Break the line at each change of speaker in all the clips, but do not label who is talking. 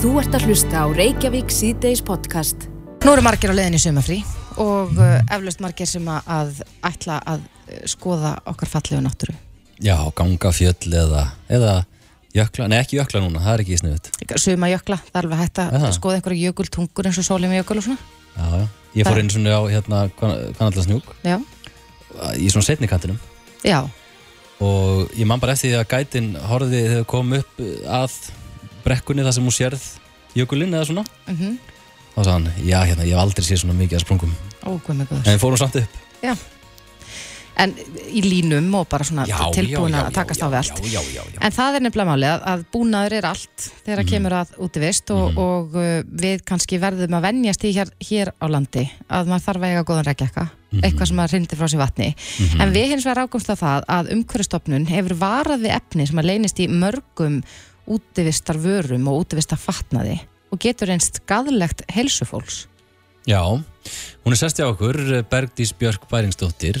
Þú ert að hlusta á Reykjavík síðdeis podcast.
Nú eru margir á leiðinni í sumafrí og uh, eflaust margir sem að, ætla að uh, skoða okkar fallegu náttúru.
Já, ganga fjöll eða, eða jökla, nei ekki jökla núna, það er ekki í sniðut.
Suma jökla, það er alveg hægt að
Aha.
skoða einhverja jökultungur eins og sólum jökul og svona.
Já, já. Ég fór svona á hérna Kanallasnjúk
Já,
í svona setni kantinum
já,
og ég man bara eftir því að gætin horfði þegar kom upp að brekkunni þar sem hún sérð jökulinn eða svona
mhm,
þá sagði hann, já hérna, ég hef aldrei séð svona mikið að sprungum
ó, hvað með góður.
en fórum samt upp
Já, en í línum og bara svona tilbúin að takast á við allt.
Já, já, já, já.
En það er nefnilega málið að, að búnaður er allt þegar
Mhm.
kemur að útivist og, og uh, við kannski verðum að venjast í hér, hér á landi að maður þarf að eiga góðan reykjaka,
Mhm.
eitthvað sem að hrindi frá sér vatni. En við hins vegar ákomst að það að umhverfstofnun hefur varað við efni sem að leynist í mörgum útivistar vörum og útivistar fatnaði og getur einst skadlegt helsufólks.
Já, hún er sest hjá okkur, Bergdís Björk Bæringsdóttir,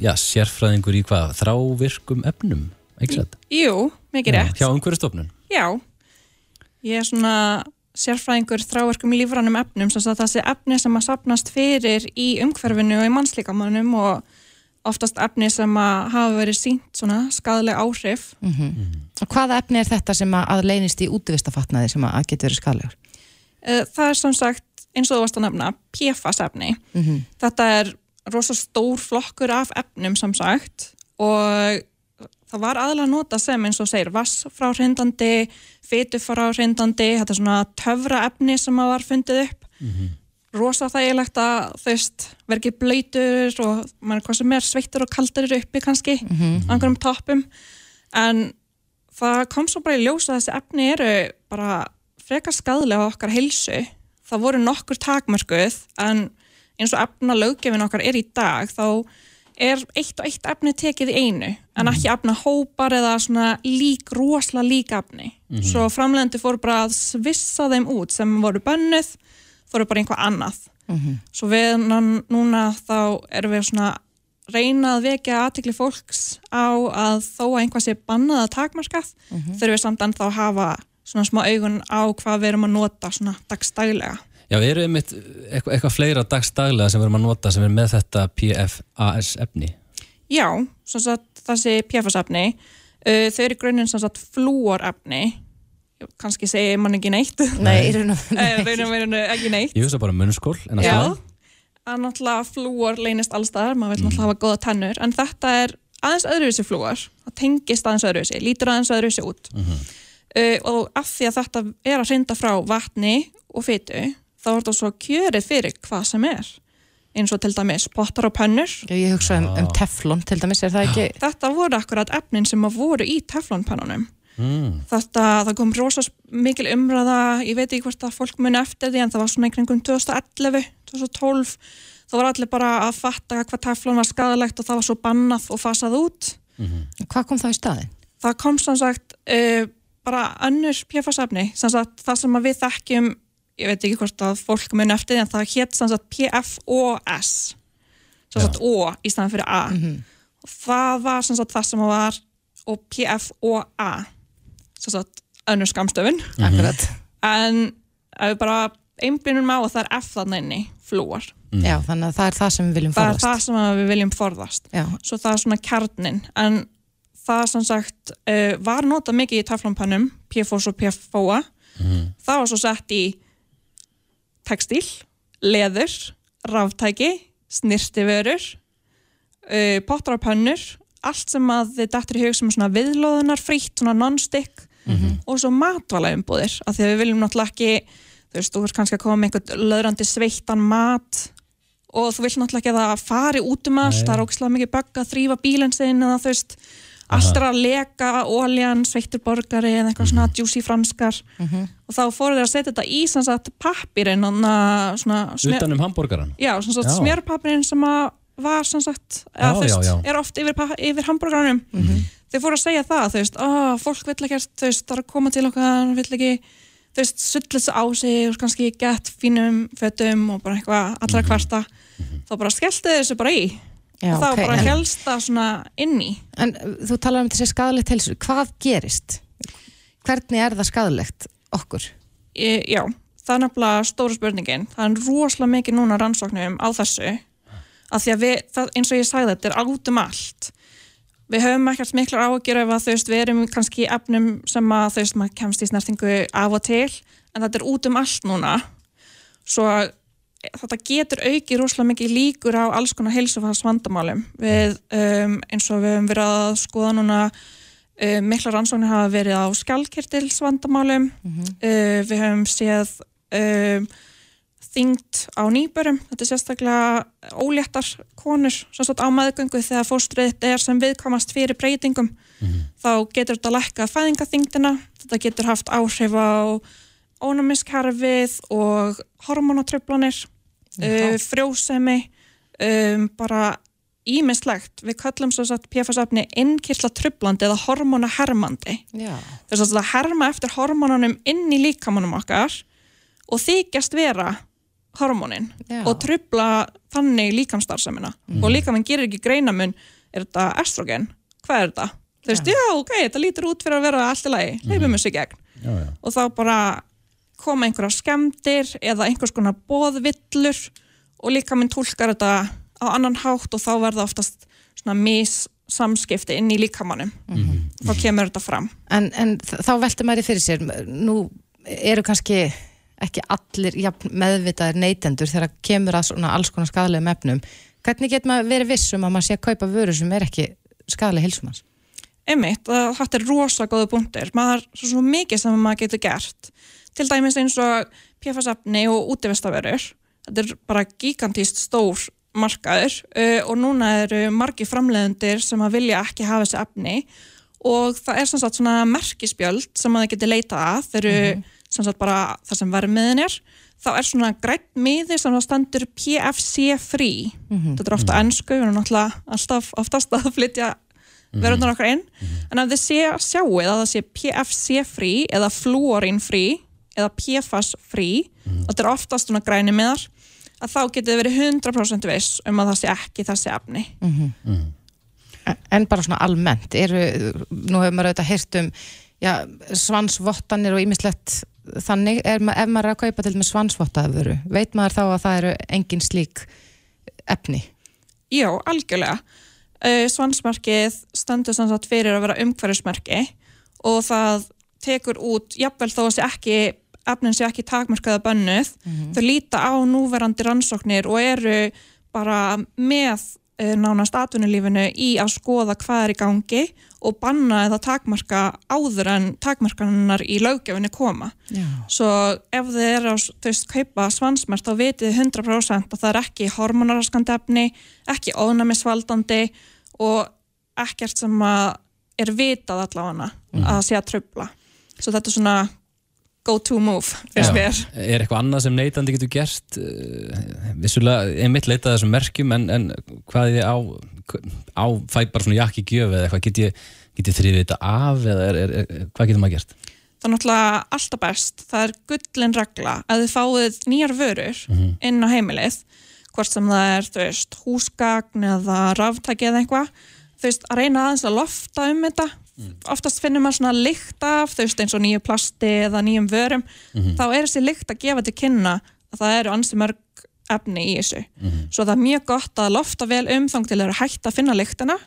já, sérfræðingur í hvað, þrávirkum efnum, ekki satt?
Jú, mikið rétt.
Hjá umhverfstofnun.
Já, ég er svona sérfræðingur þráverkum lífrænum efnum sem sagt þessi efni sem að sapnast fyrir í umhverfinu og í mannslíkamannum og oftast efni sem að hafa verið sínt svona skadaleg áhrif.
Og hvaða efni er þetta sem að, leynist í útivistafatnaði sem að getur verið skadlegur?
Eh, Það er sem sagt eins og þú varst að nefna PFAS efni. Þetta er rosa stór flokkur af efnum sem sagt og það var aðalega nota sem eins og segir vass frá hrindandi, fytu frá hrindandi, þetta er svona töfra efni sem að var fundið upp. Rosa þægilegt að vera ekki blöytur og maður er hvað sem er sveittur og kaldur uppi kannski, á einhverjum toppum. En það kom svo bara í ljós að þessi efni eru bara frekar skadlega á okkar heilsu. Það voru nokkur takmörkuð en eins og efna löggefin okkar er í dag þá er eitt og eitt efni tekið í einu en ekki efna hópar eða svona lík, rosalega lík efni. Svo framlendi fóru bara að svissa þeim út sem voru bönnuð, fóru bara einhvað annað. Svo við núna þá erum við svona reyna að vekja aðtikli fólks á að þó að einhvað sé bannað að takmarkað, þurfum við samt ennþá að hafa svona smá augun á hvað við erum að nota svona dagstælega.
Já, eru einmitt eitthvað, eitthvað fleira dagstaglega sem við erum að nota sem er með þetta PFAS efni?
Já, sem sagt þessi PFAS-efni, uh, þau eru grunninn sem sagt flúorefni, kannski segi mann ekki neitt,
Nei, í raun og
Eh, ekki neitt.
Ég hugsa bara munnskól en að staðan.
Að náttúrulega flúor leynist allstaðar, maður vil náttúrulega hafa góða tennur, en þetta er aðeins öðruvísi flúor, það tengist aðeins öðruvísi, lítur aðeins öðruvísi út. uh, og af því að þetta er að hrinda frá vatni og fytu, þá er þetta svo kjörið fyrir hvað sem er, eins og til dæmis pottar og pönnur.
Ég hugsa um, um teflon til dæmis, er það ekki...
Þetta voru akkurat efnin sem að voru í teflonpennunum.
Mm.
Þetta, það kom rosa mikil umræða, ég veit ekki hvort að fólk muni eftir því en það var svona einhvern veginn 2011, 2012 þá var allir bara að fatta hvað teflon var skadalegt og það var svo bannað og fasað út.
Hvað kom þá í staðin?
Það kom sem sagt uh, bara önnur PFAS-efni, sem sagt það sem við þekkjum, ég veit ekki hvort að fólk muni eftir en það hétt sem sagt PFOS, sem sagt O í staðan fyrir A. Og það var sem sagt það sem var og PFOA, sem sagt önnur skamstöfun.
Akkurat.
En ef við bara einblínum á að það er F þarna inni, flúor.
Já, þannig að það er það sem við viljum
Það er
forðast.
það sem við viljum forðast.
Já,
svo það er svona kjarnin en það sem sagt uh, var notað mikið í taflonpannum PFOS og PFOA það var svo sett í textíl, leður ráftæki, snirtivörur uh, pottar og pönnur allt sem að þið dættir í hug sem svona viðlóðunar frítt, svona non-stick og svo matvala umbúðir af því að við viljum náttúrulega ekki þú veist, þú veist kannski að koma með einhvern löðrandi sveittan mat og þú vilt náttúrulega ekki að það fari út um allt, það er ógislega mikið bögg að þrýfa bílinn sinn eða þú veist allt er að leka, óljan, sveittur borgari eða eitthvað svona juicy franskar. Og þá fóru þeir að setja þetta í sem sagt pappirinn svona, smjör,
Utan um hambúrgaran?
já, sem sagt smjörpappirinn sem að var sem sagt, eða,
Já,
þú veist,
já, já.
er oft yfir, yfir hambúrgaranum þeir fóru að segja það, þú veist, oh, fólk vill ekki þú veist, það er að koma til okkar vill ekki, þú veist, sullits á sig og kannski gett fínum fötum og bara eitthvað allra
Mhm.
kvarta þá bara skellti þessu bara í
já,
og þá
ok.
bara
En-
helst það svona inn í
En uh, þú talar um þessi skadalegt helsu. Hvað gerist? Hvernig er það skadalegt okkur?
e, já, það er nefnilega stóra spurningin það er rosalega mikið núna rannsóknum á þessu af því að við, það, eins og ég sagði þetta er át um allt við höfum ekkert miklar áhugjur ef að þú veist við erum kannski í efnum sem að þú veist maður kemst í snertingu af og til en þetta er út um allt núna. Svo að þetta getur auki rosalega mikið líkur á alls konar heilsufars vandamálum við um, eins og við höfum verið að skoða núna um, mikla rannsóknir hafa verið á skjálkirtils vandamálum uh, við höfum séð um, þyngd á nýbörum þetta er sérstaklega óléttar konur sem sagt á maðgöngu þegar fóstrið er sem viðkomast fyrir breytingum þá getur þetta lækka fæðingaþyngdina þetta getur haft áhrif á ónumiskarfið og hormonatröflanir uh, frjósemi um, bara ímislegt við kallum svo satt PFS-afni innkirtla tröflandi eða hormonahermandi. Þess að það herma eftir hormonunum inn í líkamannum okkar og þykjast vera hormonin
Já.
og trubla þannig líkamstarfsemina og líkamann gerir ekki greinamun er þetta estrogen, hvað er þetta? þú veist, já, ok, þetta lítur út fyrir að vera allt í lagi, leifum þessu í gegn.
Já, já.
og þá bara koma einhverja skemmtir eða einhvers konar boðvillur og líkaminn tólkar þetta á annan hátt og þá verða oftast svona missamskipti inn í líkamannum þá kemur þetta fram.
En, en þá veltir maður í fyrir sér, nú eru kannski ekki allir jafn meðvitaðir neytendur þegar kemur að svona alls konar skadalegum efnum. Hvernig getur maður verið viss um að maður sé að kaupa vöru sem er ekki skadaleg heilsumans?
einmitt, að þetta er rosa góða punktir maður, svo, svo mikið sem maður getur gert. Til dæmis eins og PFS-efni og útivistaverur þetta er bara gigantíst stór markaður uh, og núna eru margi framleiðendur sem að vilja ekki hafa þessi efni. Og það er svona merkispjöld sem að það getur leitað að. Þeir eru sem sagt bara það sem vermiðin er þá er svona grætt miði sem það stendur PFC free. Þetta er ofta ennsku, við erum náttúrulega alltaf oftast að flytja verðunar okkar inn. En ef þið sé, sjáuð að það sé PFC free eða fluorin free eða PFAS free og þetta er oftast svona græni miðar að þá getur þið verið 100% viss um að það sé ekki þessi efni.
En bara svona almennt, eru, nú hefur maður auðvitað heyrt um já, svansvottanir og ýmislegt þannig, er, ma- ef maður er að kaupa til með svansvottaða vöru, veit maður þá að það eru engin slík efni?
Já, algjörlega. Uh, svansmerkið stendur sem sagt fyrir að vera umhverfismerki og það tekur út, jafnvel þó að ekki efnin sé ekki takmarkaða bönnuð, þau líta á núverandi rannsóknir og eru bara með nánast atvinnulífinu í að skoða hvað er í gangi og banna eða takmarka áður en takmarkanar í löggjöfinni koma.
Já.
Svo ef þið eru að veist, kaupa svansmert þá vitið þið 100% að það er ekki hormonaraskandi efni, ekki ónæmisvaldandi og ekkert sem að er vitað allavega að sé að trubla. Svo þetta er svona go to move,
Já. Er eitthvað annað sem neytandi getur gert? Uh, vissulega, er mitt leitað þessum merkjum en, en hvað ég á á fæ bara svona jakki gjöf eða eitthvað get ég, get ég þrifið þetta af eða er, er, er, hvað getur maður gert?
Það er náttúrulega alltaf best, það er gullin regla að þið fáið nýjar vörur inn á heimilið, hvort sem það er þú veist, húsgagn eða ráftæki eða eitthvað, þú veist, að reyna aðeins að lofta um þetta oftast finnur maður svona lykt af þú veist, eins og nýju plasti eða nýjum vörum. Þá er þessi lykt að gefa til kynna að það eru ansi mörg efni í þessu, svo það er mjög gott að lofta vel um þang til að hægt að finna lyktina.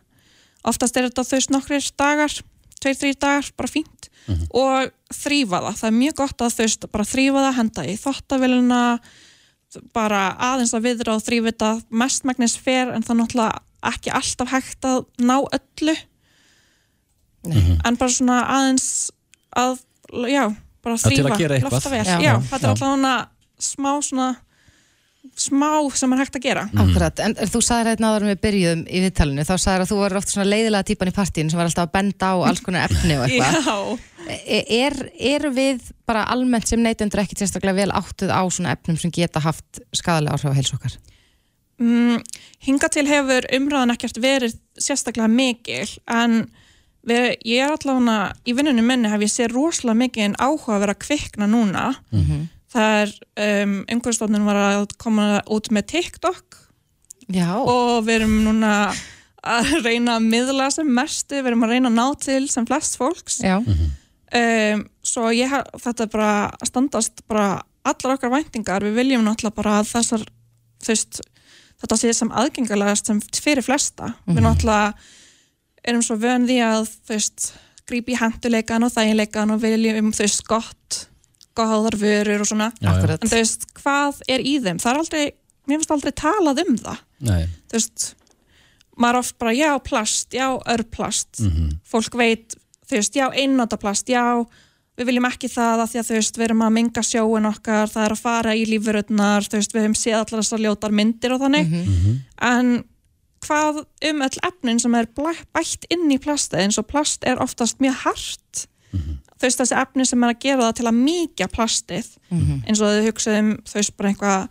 Oftast er þetta þú veist nokkrir dagar, tveir, þrýr dagar bara fínt. Og þrýfa það. Það er mjög gott að þú veist bara þrýfa það henda í þottaviluna bara aðeins að viðra og þrýfa þetta. Mestmægnis fer en það er náttúrulega ekki alltaf hægt að ná öllu en bara svona aðeins að, já, bara
að
þrýfa
gera eitthvað.
lofta vel,
Já.
já, þetta
Já.
er alltaf hana smá svona smá sem er hægt að gera
Akkurat, en þú sagðir hérna áður en við byrjuðum í viðtalinu, þá sagðir að þú var oft svona leiðilega típan í partíinu sem var alltaf að benda á alls konar efni og eitthvað. E- Er, eru við bara almennt sem neytendur ekki sérstaklega vel áttuð á svona efnum sem geta haft skadalega áhrif á heilsu okkar?
mm, hinga til hefur umræðan ekkert verið sérstaklega mikil en ég er allavega í vinnunum minni hef ég séð rosalega mikið áhuga að vera að kvikna núna. Það er um, umhverfstofnun var að koma út með TikTok.
Já,
og við erum núna að reyna að miðla sem mestu, við erum að reyna að ná til sem flest fólks.
Já,
um, svo ég, þetta er bara að standast bara allar okkar væntingar, við viljum náttúrulega bara að þessar, þú veist þetta sé sem aðgengilegast sem fyrir flesta. Við náttúrulega erum svo vön því að grípi henduleikan og þægileikan og viljum veist gott góðar vörur og svona.
Já, já.
En þú veist, hvað er í þeim? Það er aldrei, mér finnst aldrei talað um það.
Nei,
þú veist maður oft bara, já, plast, já, örplast. Fólk veit, þú veist, já, einnota plast, já við viljum ekki það að því að þú veist, við erum að minga sjóin okkar, það er að fara í lífurutnar þú veist, við höfum séð allar þessar ljótar myndir og þannig, en hvað um öll efnin sem er bætt inn í plastið eins og plast er oftast mjög hart. Þú veist, þessi efni sem er að gera það til að mýkja plastið. Eins og þau hugsaðum, veist, bara einhvað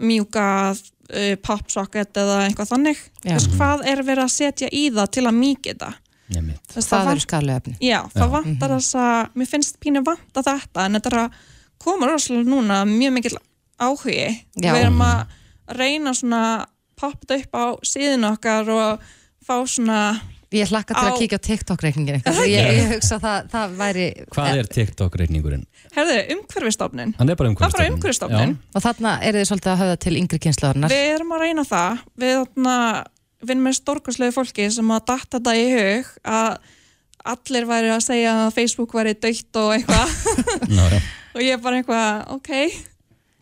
mjúka uh, popsocket eða eitthvað þannig.
Já.
þú veist, hvað er verið að setja í það til að mýkja það veist,
Það
vant-
eru skadlega efni.
Já, það vantar þess að, mér finnst pínu vanta þetta, en þetta er að koma rosalega núna mjög mikil áhugi.
Já.
Við erum að reyna svona poppa þetta upp á síðan okkar og fá svona,
Ég hlakka til að
Á-
kíkja á TikTok-reikningin ykkar. Ég, ég hugsa að það, það væri...
Hvað er TikTok-reikningurinn?
herðu, umhverfistofnin.
Hann er bara
Það er bara umhverfistofnin.
Og þarna er þið svolítið að höfða til yngri kynslaðurnar.
Við erum að reyna það. Við vinnum með stórkurslegu fólki sem að datta þetta í hug að allir væri að segja að Facebook væri döitt og eitthvað. Og ég er bara eitthvað, ok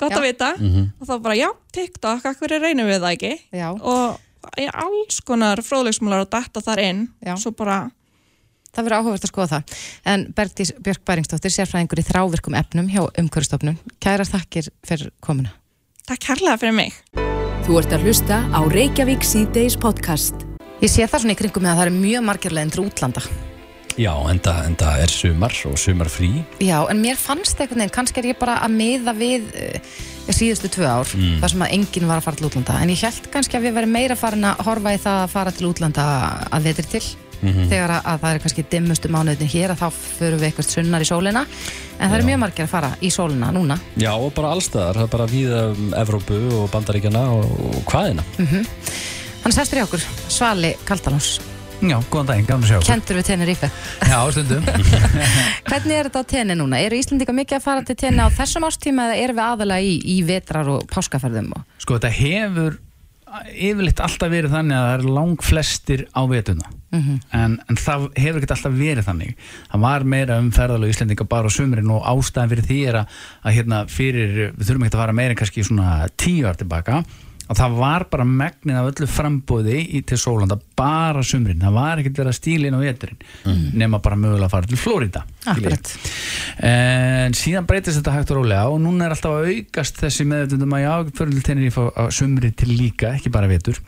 gott
Já.
að vita
Mhm.
og þá bara, já, TikTok, akkur er reynum við það ekki
Já.
og það er alls konar fróðleiksmúlar að detta þar inn
Já.
svo bara,
Það verður áhugavert að skoða það. En Bergdís Björk Bæringsdóttir, sérfræðingur í þrávirkum efnum hjá umhverfstofnun. Kærar þakkir fyrir komuna.
takk kærlega fyrir mig
Þú ert að hlusta á Reykjavík síðdeis podcast.
Ég sé það svona í kringum með að það eru mjög margir leiðin til útlanda.
Já, enda, enda er sumar og sumar frí.
Já, en mér fannst einhvern veginn, kannski er ég bara að miða við uh, síðustu tvö ár, þar sem að enginn var að fara til útlanda. En ég held kannski að við verðum meira farin að horfa í það að fara til útlanda að vetri til. Þegar að, að það er kannski dimmustu mánuðin hér að þá förum við eitthvað sunnar í sólina. En það er mjög margir að fara í sólina núna.
Já, og bara allstaðar. Það er bara víða um Evrópu og Bandaríkjana og, og hvaðina.
Hann sestur í okkur, Svali Kaldalóns,
Já, góðan daginn, gaman að sjá
kentur við Tenerife.
Já, stundum.
Hvernig er þetta á tenni núna? Eru Íslandika mikið að fara til tenni á þessum ástíma eða erum við aðalega í, í vetrar og páskaferðum? Og...
Sko, þetta hefur yfirleitt alltaf verið þannig að það er lang flestir á vetuna. en, en það hefur ekki alltaf verið þannig. Það var meira um ferðalög Íslendinga bara á sumrin og ástæðan fyrir því er að, að hérna fyrir, við þurfum ekki að fara meira en kannski svona tíu ár tilbaka og það var bara megnið af öllu frambóði í, til Sólanda bara sumrin, það var ekkert verið að stíla inn á veturinn nema bara mögulega að fara til skiljið.
Akkurat.
En síðan breytist þetta hægt og rólega og núna er alltaf að aukast þessi meðvöndum að já, fyrir til tennir á sumri til líka, ekki bara vetur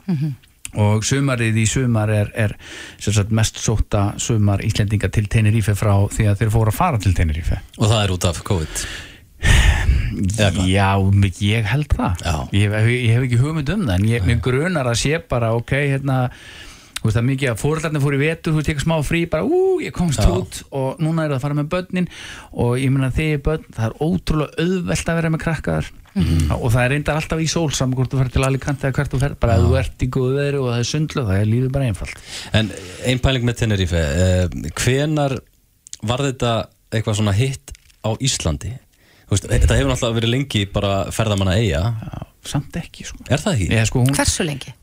og sumarið í sumar er, er sem sagt, mest sóta sumar Íslendinga til Tenerife frá því að þeir fóru að fara til Tenerife
Og það er út af COVID.
Já, ég held það. Ég ég hef ekki hugmynd um það en ég, mér grunar að sé bara ok, hérna þú veist það er mikið að fóröldarnir fóru í vetur þú veist, ekki smá frí, bara ú, ég komst
Já.
út og núna eru það að fara með börnin og ég meina þegar börn, það er ótrúlega auðvelt að vera með krakkaðar og það er reyndar alltaf í sól saman hvort þú fer til Alicante eða hvert þú fer bara að þú ert í góðu veðri og það er sundlu það er lífið bara einfalt.
En ein pæling með Tenerife, uh, hvenar var þetta eitthvað svona hitt á Íslandi? Þú Veist, þetta hefur náttúrulega verið lengi bara ferðamanna eiga.
Já, samt ekki sko
Er það ekki?
Ég, sko, hún,
Hversu lengi?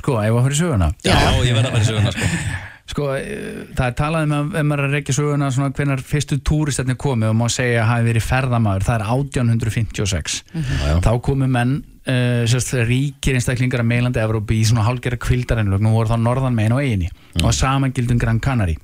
sko, ef að fyrir söguna
Já, ég verða að vera í söguna sko.
Sko, eh, það er talað um að ef maður er að reykja söguna svona hvenar fyrstu túristarnir komið og má segja að hafi verið ferðamaður, það er 1856
Já, já.
þá komu menn uh, sérst, ríkir einstaklingar að meilandi Evrópi í svona hálgera kvildarennlögn og voru þá norðan megin og eiginni og samangildum Gran Canari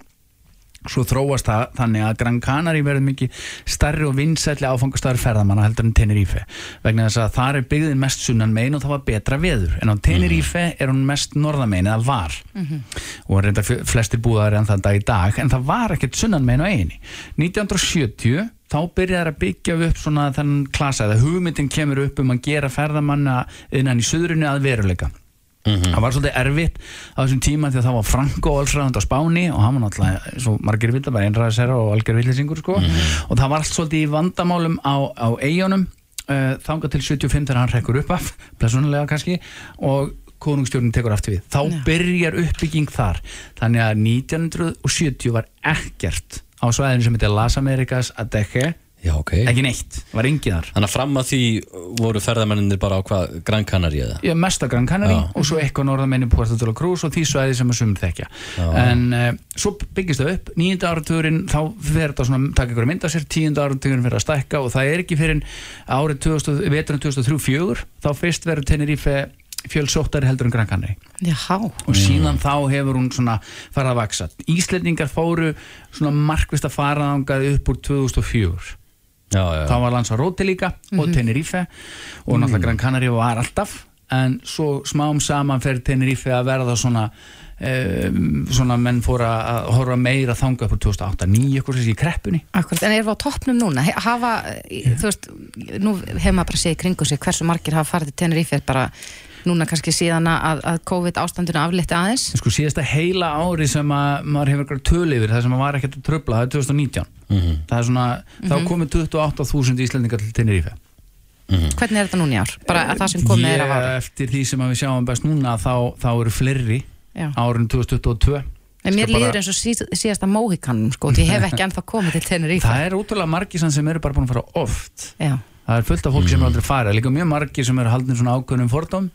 svo þróast það þannig að Gran Canari verður mikið starri og vinsætli áfangastæður ferðamanna heldur en Tenerife. Vegna þess að þar er byggðin mest sunnan megin og það var betra veður. En á Tenerife er hún mest norðan megin eða var. Og reynda flestir búðar en það dag í dag. En það var ekkert sunnan megin á eiginni 1970 þá byrjaði að byggja upp svona þennan klasa. Eða hugmyndin kemur upp um að gera ferðamanna innan í söðrunni að veruleika það var svolítið erfitt á þessum tíma því að það var Franco allsræðand á Spáni og hann var náttúrulega, svo margir vita, bara einræðisera og algjör villisingur sko. Og það var allt svolítið í vandamálum á, á eigunum uh, þangað til 75 þegar hann rekkur upp af blessunulega kannski og konungstjórnin tekur aftur við. Þá byrjar uppbygging þar. Þannig að 1970 var ekkert á svæðinu sem heitir Las Americas Adeje
Já, ok.
ekki neitt, var engin þar
Þannig að fram að því voru ferðamenninir bara á hvað, Gran Canaria eða?
Já, mesta Gran Canaria
Já.
og svo eitthvað norðamenni Puerto de la Cruz og því svæði sem að sumum þekkja en uh, svo byggist það upp nýjunda áratugurinn, þá fer þetta svona taka ykkur að mynda sér, tíunda áratugurinn fyrir að stækka og það er ekki fyrir árið 2000, veturinn 2003-04 þá fyrst verður Tenerife fjölsóttari heldur en Gran Canaria
Já,
og síðan þá hefur hún svona farið að vaksa. Íslendingar fóru svona markvist að fara þangað upp úr 2004
Já, já,
þá var Lanzarote líka og Tenerife og náttúrulega Gran Canaria var alltaf. En svo smám saman fer Tenerife að verða svona um, svona menn fóra að horfa meira þanga upp úr 2008, 9 eitthvað sem sé í kreppunni.
Akkurat, en erum við á toppnum núna? He- Hafa, þú veist, nú hefur maður bara séð í kringum sig hversu margir hafa farið til Tenerife bara núna kannski síðan að, að COVID ástandinu aflétti aðeins.
Sko síðasta heila ári sem að maður hefur eitthvað töl yfir það sem maður var ekkert að tröfla, það er 2019 það er svona, þá komið 28.000 Íslendingar til Tenerife.
Hvernig er þetta núna í ár? Bara að það sem komið er af ári.
Ég, eftir því sem að við sjáum best núna þá, þá eru fleiri
Já.
árið 2022
En mér
Skal bara-
líður eins og síð, síðasta móhikanum sko, því ég hef ekki ennþá komið til Tenerife.
Það er útrúlega margir sem eru bara búin að fara oft.
Já,
það er fullt af fólk sem er aldrei farið. Líka mjög margir sem eru haldin svona ákveðnum fordóm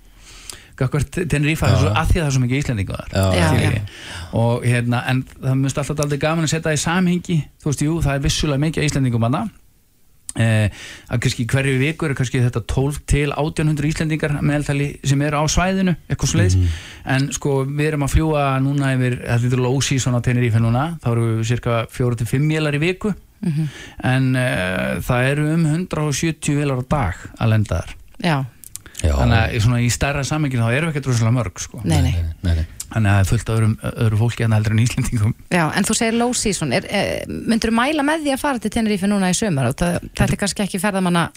Tenerife er að því að það er svo mikið íslendingu þar og hérna en það mjög alltaf aldrei gaman að setja það í samhengi. Þú veist, jú, það er vissulega mikið íslendingum að Eh, að kannski hverju viku er kannski þetta 12 til 1800 Íslendingar meðaltali sem eru á svæðinu eitthvað sliðis, en sko við erum að fljúa núna yfir, þetta er season á Tenerife núna, þá eru við cirka 4-5 vélar í viku. En uh, það eru um 170 vélar á dag að lenda þar.
Já,
já.
þannig að svona í stærra sammenginu þá erum við ekkert rosalega mörg sko.
nei, nei.
Nei, nei.
þannig að það er fullt af öðrum, öðru fólki en heldur en Íslendingum.
Já, en þú segir low season. Er, er, myndur þú mæla með því að fara til Tenerife núna í sömur það, þetta er kannski ekki ferðamanna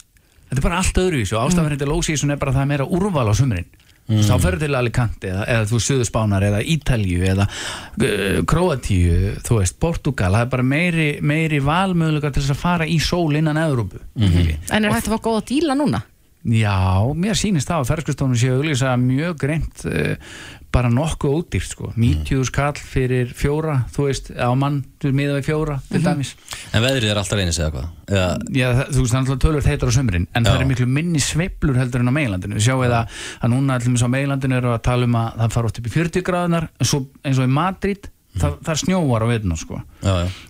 Þetta er bara allt öðruvísu og ástæðan fyrir þetta low season er bara að það er meira úrval á sumrin. Mm. þá ferður til Alicante eða, eða þú Suður Spánar eða Ítalju eða uh, Kroatíu, þú veist, Portugal það er bara meiri, meiri valmöðulegar til þess að fara í sól innan Evrópu. Mm
En er hægt að fá góða díla núna?
Já, mér sýnist það að ferðskristónum séu auglýsa mjög greint uh, bara nokkuð ódýrt sko. 90 skall fyrir fjóra þú veist, á mann, miða við fjóra til dæmis.
En veðrið er alltaf reynis eða hvað? Eða,
Já, það, þú veist, það er alltaf tölvöld heitar á sömurinn en
Já.
það er miklu minni sveiflur heldur en á meilandinu við sjáum við að, núna allir á meilandinu eru að tala um að það fara oft upp í 40 gráðunar en svo, eins og í Madrid það, það snjóar á veituna sko.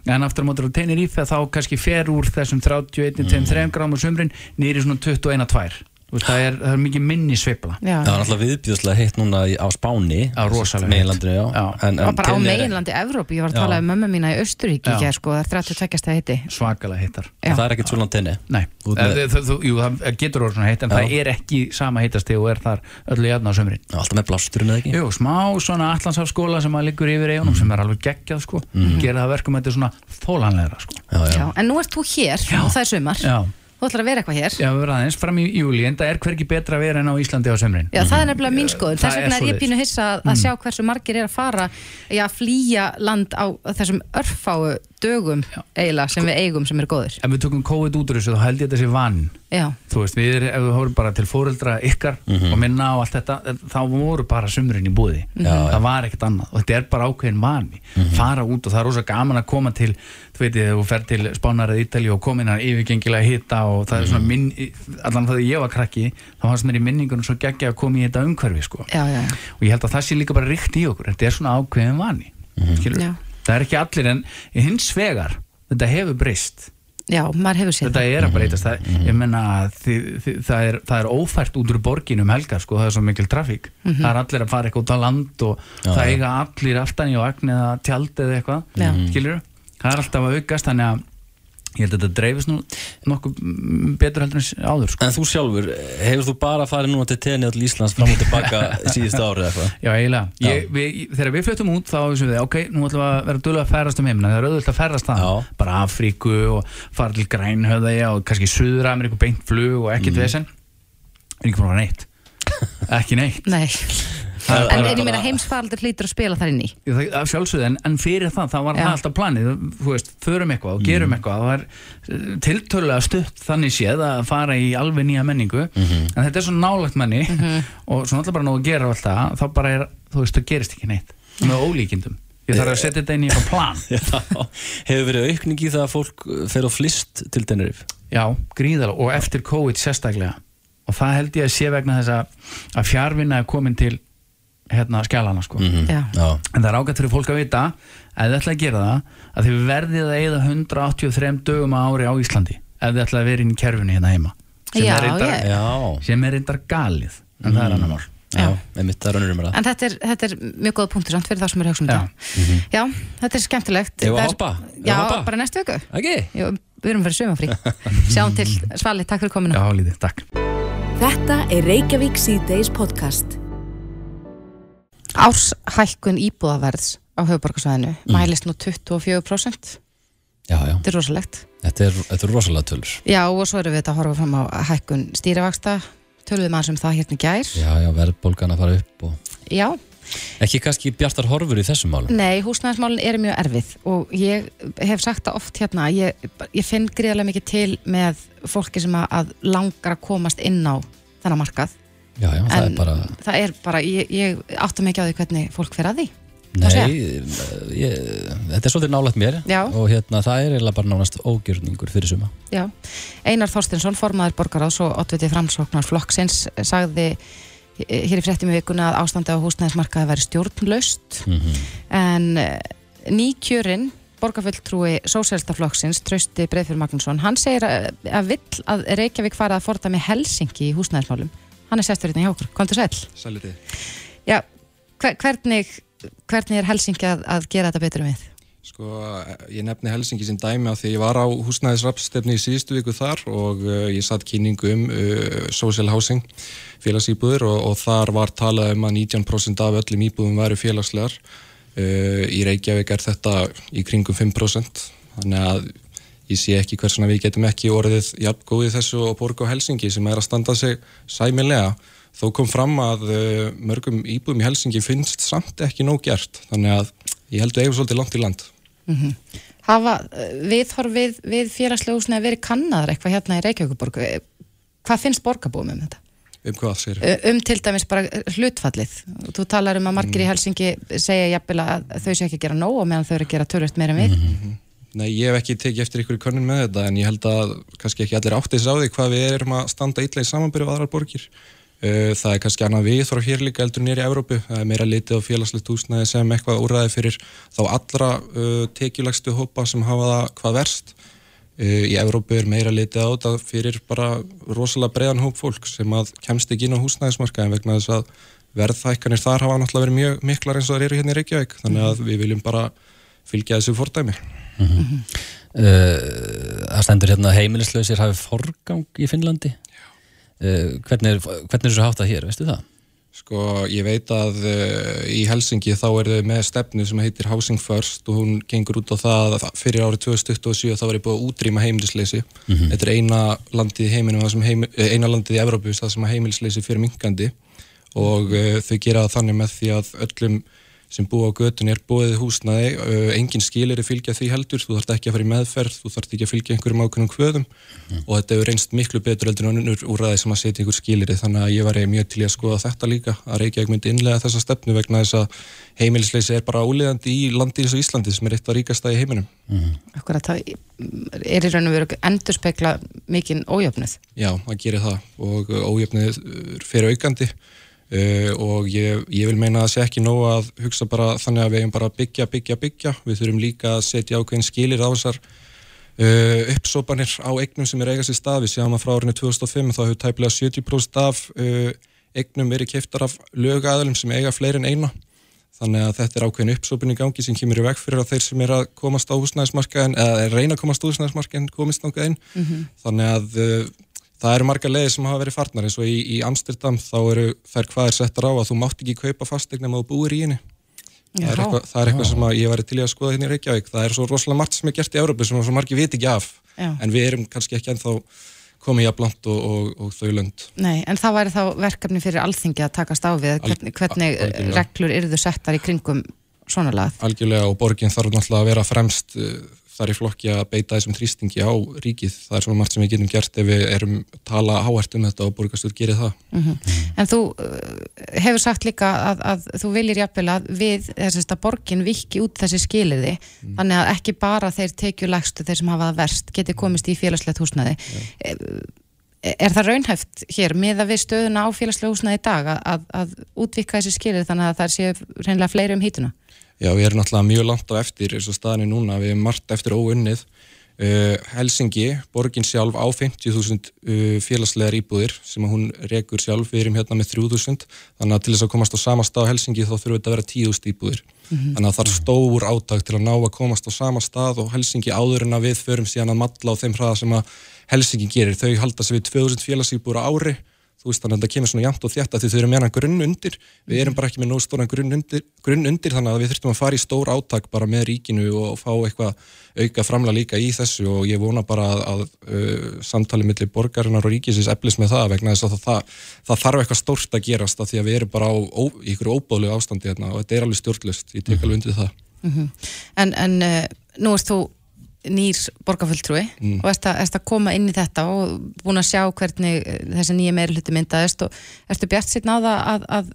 En aftur á mótur á Tenerife þá kannski fer úr þessum 31, 23 gráðum á sömurinn nýri svona 21-2 veist, það, er, það er mikið minni sveifla.
Já,
Það var náttúrulega viðbjöðslega heitt núna í- á Spáni.
Heitt.
Meginlandinu. En,
og bara á meginlandi Evróp, ég var að tala um mömmu mína í Östuríki ekki, sko, það er 32 stæði hitti
svakalega heitar
Já.
Það er ekkert svo langt tenni
það, jú, það getur orðið svona heitt en
Já.
það er ekki sama heitasti og er þar öllu jafn á sömurinn
Alltaf með blásturinn eða ekki?
Jú, smá svona allanshafskóla sem að liggur yfir eigunum sem er alveg geggjað sko. Gera það verkum að þetta er svona þólanlegra sko.
Já, já.
Já, en nú ert þú hér og það er sumar.
Já,
þú ætlar að vera eitthvað hér.
Já við verðum aðeins fram í júli en það er hvergi betra að vera en á Íslandi á sömrin
Já, það er nefnilega mín skoðun.
Það
Þess vegna er ég pínu hissa að, að sjá hversu margir er að fara í að flýja land á þessum örfáu dögum eiginlega sem við eigum sem eru góðir.
Ef við tökum COVID út úr þessu þá held ég þetta sé vann.
Já,
Þú veist, við, ef við horfum bara til fóreldra ykkar og minna og allt þetta þá voru bara sumrin í búði. Það var ekkert annað. Og þetta er bara ákveðin vani. Fara út og það er rosa gaman að koma til þú veit, þú fer til Spánar eða Ítali og koma inn að yfirgengilega hitta og það er svona minn, allan þegar ég var krakki þá fannst mér í minningunum svo geggja að koma í þetta umhverfi sko.
já, já, já.
og ég held að það sé líka bara ríkt í okkur. Þetta er svona ákveðin vani mm
Já.
það er ekki allir en hins vegar þetta hefur breyst.
Já, maður hefur séð
þetta er að breytast. Það, ég menna að þið, þið, það, er, það er ófært út úr borginu um helgar sko, það er svo mikil trafík. Það er allir að fara eitthvað út á land og það eiga allir aftan í og agn eða tjald eða eitthvað,
Já.
skilur það er alltaf að aukast, þannig að ég held að þetta dreifist nú nokkuð mm, betur heldur en áður sko.
En þú sjálfur, hefur þú bara farið núna til tenni til Íslands fram og tilbaka síðustu árið eða eitthvað?
Já, eiginlega, ég, við, þegar við fluttum út þá vissum við, ok, nú ætlum við að vera dölur að ferðast um heimina, það er auðvitað að ferðast það
Já.
bara Afríku og fara til Grænhöðæja og kannski Suður Ameríku beint flug og ekkert vesen. Er ekki búin að vera neitt? Ekki neitt?
Nei,
Það er
en er ég meina heimsfaraldur hlýtur að spila þar inn í.
Sjálfsögðu, en, en fyrir það, það var
Já.
það alltaf planið, þú veist, förum eitthvað og gerum eitthvað, það var tiltölulega stutt þannig séð að fara í alveg nýja menningu, en þetta er svo nálagt menni og svo náttúrulega bara nóg að gera og allt það, þá bara er, þú veist, það gerist ekki neitt með ólíkindum. Ég þarf að setja þetta inn í eitthvað plan.
Já, hefur verið aukning í það að fólk fer á flist til Tenerife?
já, gríðalega og eftir COVID sérstaklega. Og það held ég að sé vegna þess að, að fjárvinna er komin til hérna skjálana sko
Já.
Já,
en það er ágætt fyrir fólk að vita ef þið ætla að gera það að þið verðið að eigða 183 dögum á ári á Íslandi ef þið ætla að vera inn í kerfinu hérna heima sem,
Já,
er, reyndar,
ég-
já,
sem er reyndar galið en það er annar mál
já, er umræða
En þetta er, þetta er mjög góð punktur samt fyrir það sem er hugsa um
Já.
þetta. Já, þetta er skemmtilegt.
Eigum við að
er-
hoppa?
Já,
að hoppa?
bara næstu viku.
Ekki?
Jú, við erum fyrir sömafrí. Sjáum til Svali, takk fyrir.
Já, takk
Þetta er Reykjavík C-Days podcast.
Árshækkun íbúðaverðs á höfuborgarsvæðinu mælist nú 24%.
Já, já,
Þetta er rosalegt.
þetta er, þetta er rosalega tölur
Já, og svo erum við þetta að horfa fram á hækkun stýrivaksta. Töluðum aðeins um það hérna gær.
Já, já, verðbólgan að fara upp og
Já,
ekki kannski bjartar horfur í þessum málum
Nei, húsnæðismálin eru mjög erfið og ég hef sagt það oft hérna ég, ég finn gríðarlega mikið til með fólki sem að, að langar að komast inn á þennan markað
Já, já, það
en
er bara
það er bara, ég, ég átta mikið á því hvernig fólk fer að því
Nei,
segja.
ég, þetta er svolítið nálægt mér
Já.
og hérna það er eiginlega bara nánast ógjörningur fyrir suma
Já. Einar Þorstinsson, formaður borgaráðs og oddviti framsóknar flokksins sagði hér í fréttum í vikuna að ástandi á húsnæðismarkaði væri stjórnlaust
Mhm.
en nýkjörinn borgarfulltrúi Sósélstaflokksins Trausti Breiðfjörn Magnússon, hann segir að, að vill að Reykjavík fara að forða með Helsingi í húsnæðismálum. Hann er sestur hérna hjá okkur. Komdu sæl.
Sæliti.
Já, hver, hvernig, hvernig er Helsingi að, að gera þetta betur um við?
Sko, ég nefni Helsingi sem dæmi á því ég var á húsnæðisrapstefni í síðustu viku þar og uh, ég satt kynningu um uh, social housing, félagsýbúður og, og þar var talað um að 19% af öllum íbúðum væru félagslegar. Uh, í Reykjavík er þetta í kringum 5%, þannig að ég sé ekki hversuna við getum ekki orðið jafn góðið þessu og borga á Helsingi sem er að standa sig sæmilega. Þó kom fram að uh, mörgum íbúðum í Helsingi finnst samt ekki nóg gert, þannig að ég held við eigum svolítið langt í land.
Hafa eh, viðhorf við, við félagslega húsnæði verið kannaðar eitthvað hérna í Reykjavíkuborg? Eh, Hvað finnst borgarbúum um þetta?
Um hvað sér?
Ö- Um til dæmis bara hlutfallið. Þú talar um að margir í Helsingi segja jafnvel að þau sé ekki að gera nóg og meðan þau eru að gera tölvöld meira við.
Nei, ég hef ekki tekið eftir ykkur könnun með þetta en ég held að kannski ekki allir áttið sá því hvað við erum að standa illa í samanbyrju á aðrar borgir. Uh, Það er kannski annað við frá hér líka eldur nýri í Evrópu. Það er meira litið á félagslegt húsnæði sem eitthvað úrræði fyrir þá allra uh, tekjulegstu hópa sem hafa það hvað verst. Uh, Í Evrópu er meira litið á þetta fyrir bara rosalega breiðan hóp fólk sem að kemst ekki inn á húsnæðismarkaðin vegna þess að verðhækkanir þar hafa náttúrulega verið mjög miklar eins og það eru hérna í Reykjavík. Þannig að við viljum bara fylgja þessu fordæmi.
Uh, Það stendur hérna að heimilislausir hafi forgang í Finnlandi. Uh, hvernig, er, hvernig er þessu háttað hér, veistu það?
Sko, ég veit að uh, í Helsingi þá er þau með stefnu sem heitir Housing First og hún gengur út á það að fyrir árið 2027 þá var ég búið að útrýma heimilisleysi. Þetta er eina landið í heiminum, eh, eina landið í Evrópu það sem að heimilisleysi fyrir minkandi og þau gera það þannig með því að öllum sem búa á götun er búið húsnaði, uh, engin skilir er fylgja því heldur, þú þarft ekki að fara í meðferð, þú þarft ekki að fylgja einhverjum ákveðnum kvöðum. Og þetta hefur reynst miklu betur heldur en önnur úrræði sem að setja einhver skilir þannig að ég var mjög til í að skoða þetta líka að Reykjavík myndi innlega þessa stefnu vegna þess að heimilisleysi er bara úliðandi í landi eins og Íslandi sem er eitt af ríkasta í heiminum.
Akkurat það er í raun og veru endur spekla mikinn ójöfnuð.
Já, það gerir það. Og uh, og ég, ég vil meina að það sé ekki nóg að hugsa bara þannig að við eigum bara byggja, byggja, byggja. Við þurfum líka að setja ákveðin skilir á þessar uh, uppsópanir á eignum sem er eiga sér stað. Við sjáum að frá árinu 2005 þá hefur tæplega 70% af uh, eignum verið keftar af lögaðalum sem eiga fleiri en eina. Þannig að þetta er ákveðin uppsópin í gangi sem kemur í veg fyrir að þeir sem er að komast á húsnæðismarkaðin eða reyna að komast á húsnæðismarkaðin komist náttúrulega inn. Þannig að uh, það eru marga leiðir sem hafa verið farnar eins og í, í Amsterdam þá eru þær hvað er settar á að þú mátt ekki kaupa fasteign ef þú búir í henni. Það er, eitthvað, það er eitthvað sem að ég var til í að skoða hérna í Reykjavík. Það er svo rosalega margt sem er gert í Európu sem svo margi viti ekki af.
Já.
En við erum kannski ekki ennþá komið jafn langt og, og, og þau lönd.
Nei, en það væri þá verkefni fyrir alþingi að takast á við hvernig, hvernig
Al-
reglur yrðu settar í kringum svona lagað.
Algjörlega og borgin þarf náttúrulega að vera fremst uh, þar í flokki að beita þessum þrýstingi á ríkið. Það er svona margt sem við getum gert ef við erum tala háhært um þetta og borgarstjórn gerir það.
En þú uh, hefur sagt líka að, að þú viljir jafnvel að við, þess að borgin viki út þessi skiliði, þannig að ekki bara þeir tekjulegstu, þeir sem hafa það verst, geti komist í félagslegt húsnæði. Er, er það raunhæft hér með að við stöðuna á félagslega húsnæði í dag að, að, að útvika þessi skiliði þannig að það sé reynilega fleiri um hítuna?
Já, við erum náttúrulega mjög langt á eftir eins og staðinni núna, við erum margt eftir óunnið. Uh, Helsingi, borgin sjálf á 50.000 uh, félagslegar íbúðir sem hún rekur sjálf, við erum hérna með 3.000 þannig að til þess að komast á sama stað á Helsingi þá þurfum þetta að vera 10.000 íbúðir. Þannig að það er stór áttak til að ná að komast á sama stað og Helsingi áður en að við förum síðan að matla á þeim hraða sem að Helsingi gerir, þau halda sig við 2.000 félagsíbúður á ári þú veist þannig að þetta kemur svona jæmt og þétt að þau eru meðan grunn undir, við erum bara ekki með nóg stóran grunn undir, grunn undir þannig að við þurftum að fara í stór átak bara með ríkinu og fá eitthvað auka framla líka í þessu. Og ég vona bara að, að uh, samtali millir borgarinnar og ríkisins eflis með það vegna þess að það, það, það þarf eitthvað stórt að gerast að því að við erum bara á, ó, ykkur óbáðlegu ástandi hérna og þetta er alveg stjórnlust, ég tek alveg undir það.
En, en uh, nú ert þú nýr borgarfulltrúi og erst að, koma inn í þetta og búin að sjá hvernig eh, þessi nýja meiri hluti myndaðist og ertu bjart sitt náða að, að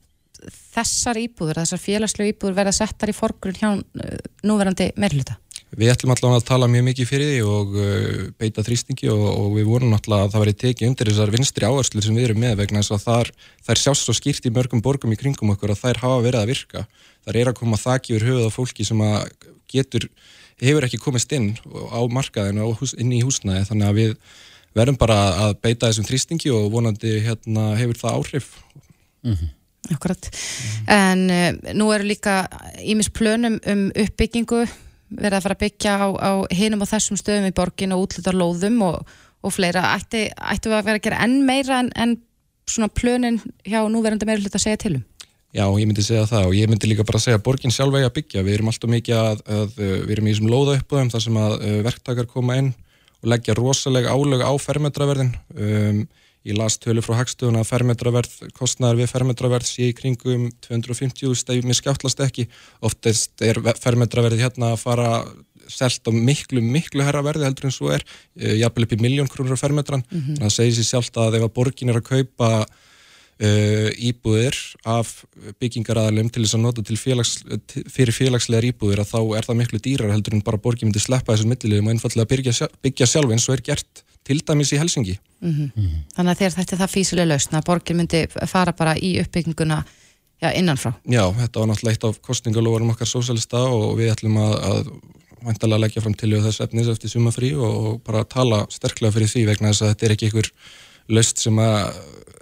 þessar íbúður, þessar félagslegu íbúður verða settar í forgrunn hjá uh, núverandi meiri hluta?
Við ætlum allavega að tala mjög mikið fyrir því og uh, beita þrýstingi og, og við vorum allavega að það væri tekið undir þessar vinstri áherslu sem við erum með vegna þess að þar, þær sjást svo skýrt í mörgum borgum í kringum okkur að þær hafa verið að virka. Þar er að koma þakki yfir höfuð á fólki sem að getur, hefur ekki komist inn á markaðinu og inn í húsnæði þannig að við verðum bara að beita þessum þrýstingi og vonandi hérna, hefur það áhrif.
Akkurat. En uh, nú eru líka ímis plönum um uppbyggingu verið að fara að byggja á, á hinum og þessum stöðum í borgin og útlutar lóðum og, og fleira. Ætti, ættu að vera að gera enn meira en, en svona plönin hjá núverandi meira hlut að segja til um?
Já, ég myndi segja það og ég myndi líka bara segja að borgin sjálf eigi að byggja. Við erum alltaf mikið að, að við erum í þessum lóða uppöðum þar sem að uh, verktakar koma inn og leggja rosalega álög á fermetraverðin. Um, ég las tölu frá Hagstöðun að fermetraverð, kostnæðar við fermetraverð sé í kringum 250 steg, mér skjáttlast ekki. Oftast er fermetraverðið hérna að fara selt á miklu, miklu herra verði heldur en svo er, uh, jafnvel upp í miljón krónur á fermetran. Mm -hmm. Það segir sér sjálft að ef að borgin er að kaupa uh, íbúðir af byggingaraðalum til þess að nota til félags, fyrir félagslegar íbúðir að þá er það miklu dýrar heldur en bara borgin myndi sleppa þessum millilegum og einfallega byggja, byggja sjálf eins og er gert til dæmis í Helsingi.
Þannig að þér þetta er það físilega lausn að borgin myndi fara bara í uppbygginguna já, innanfrá.
Já, þetta var náttúrulega eitt af kostningalóvarum okkar sósalista og við ætlum að, að væntalega leggja fram til þess efnis eftir sumafrí og bara tala sterklega fyrir því vegna þess að þetta er ekki einhver löst sem að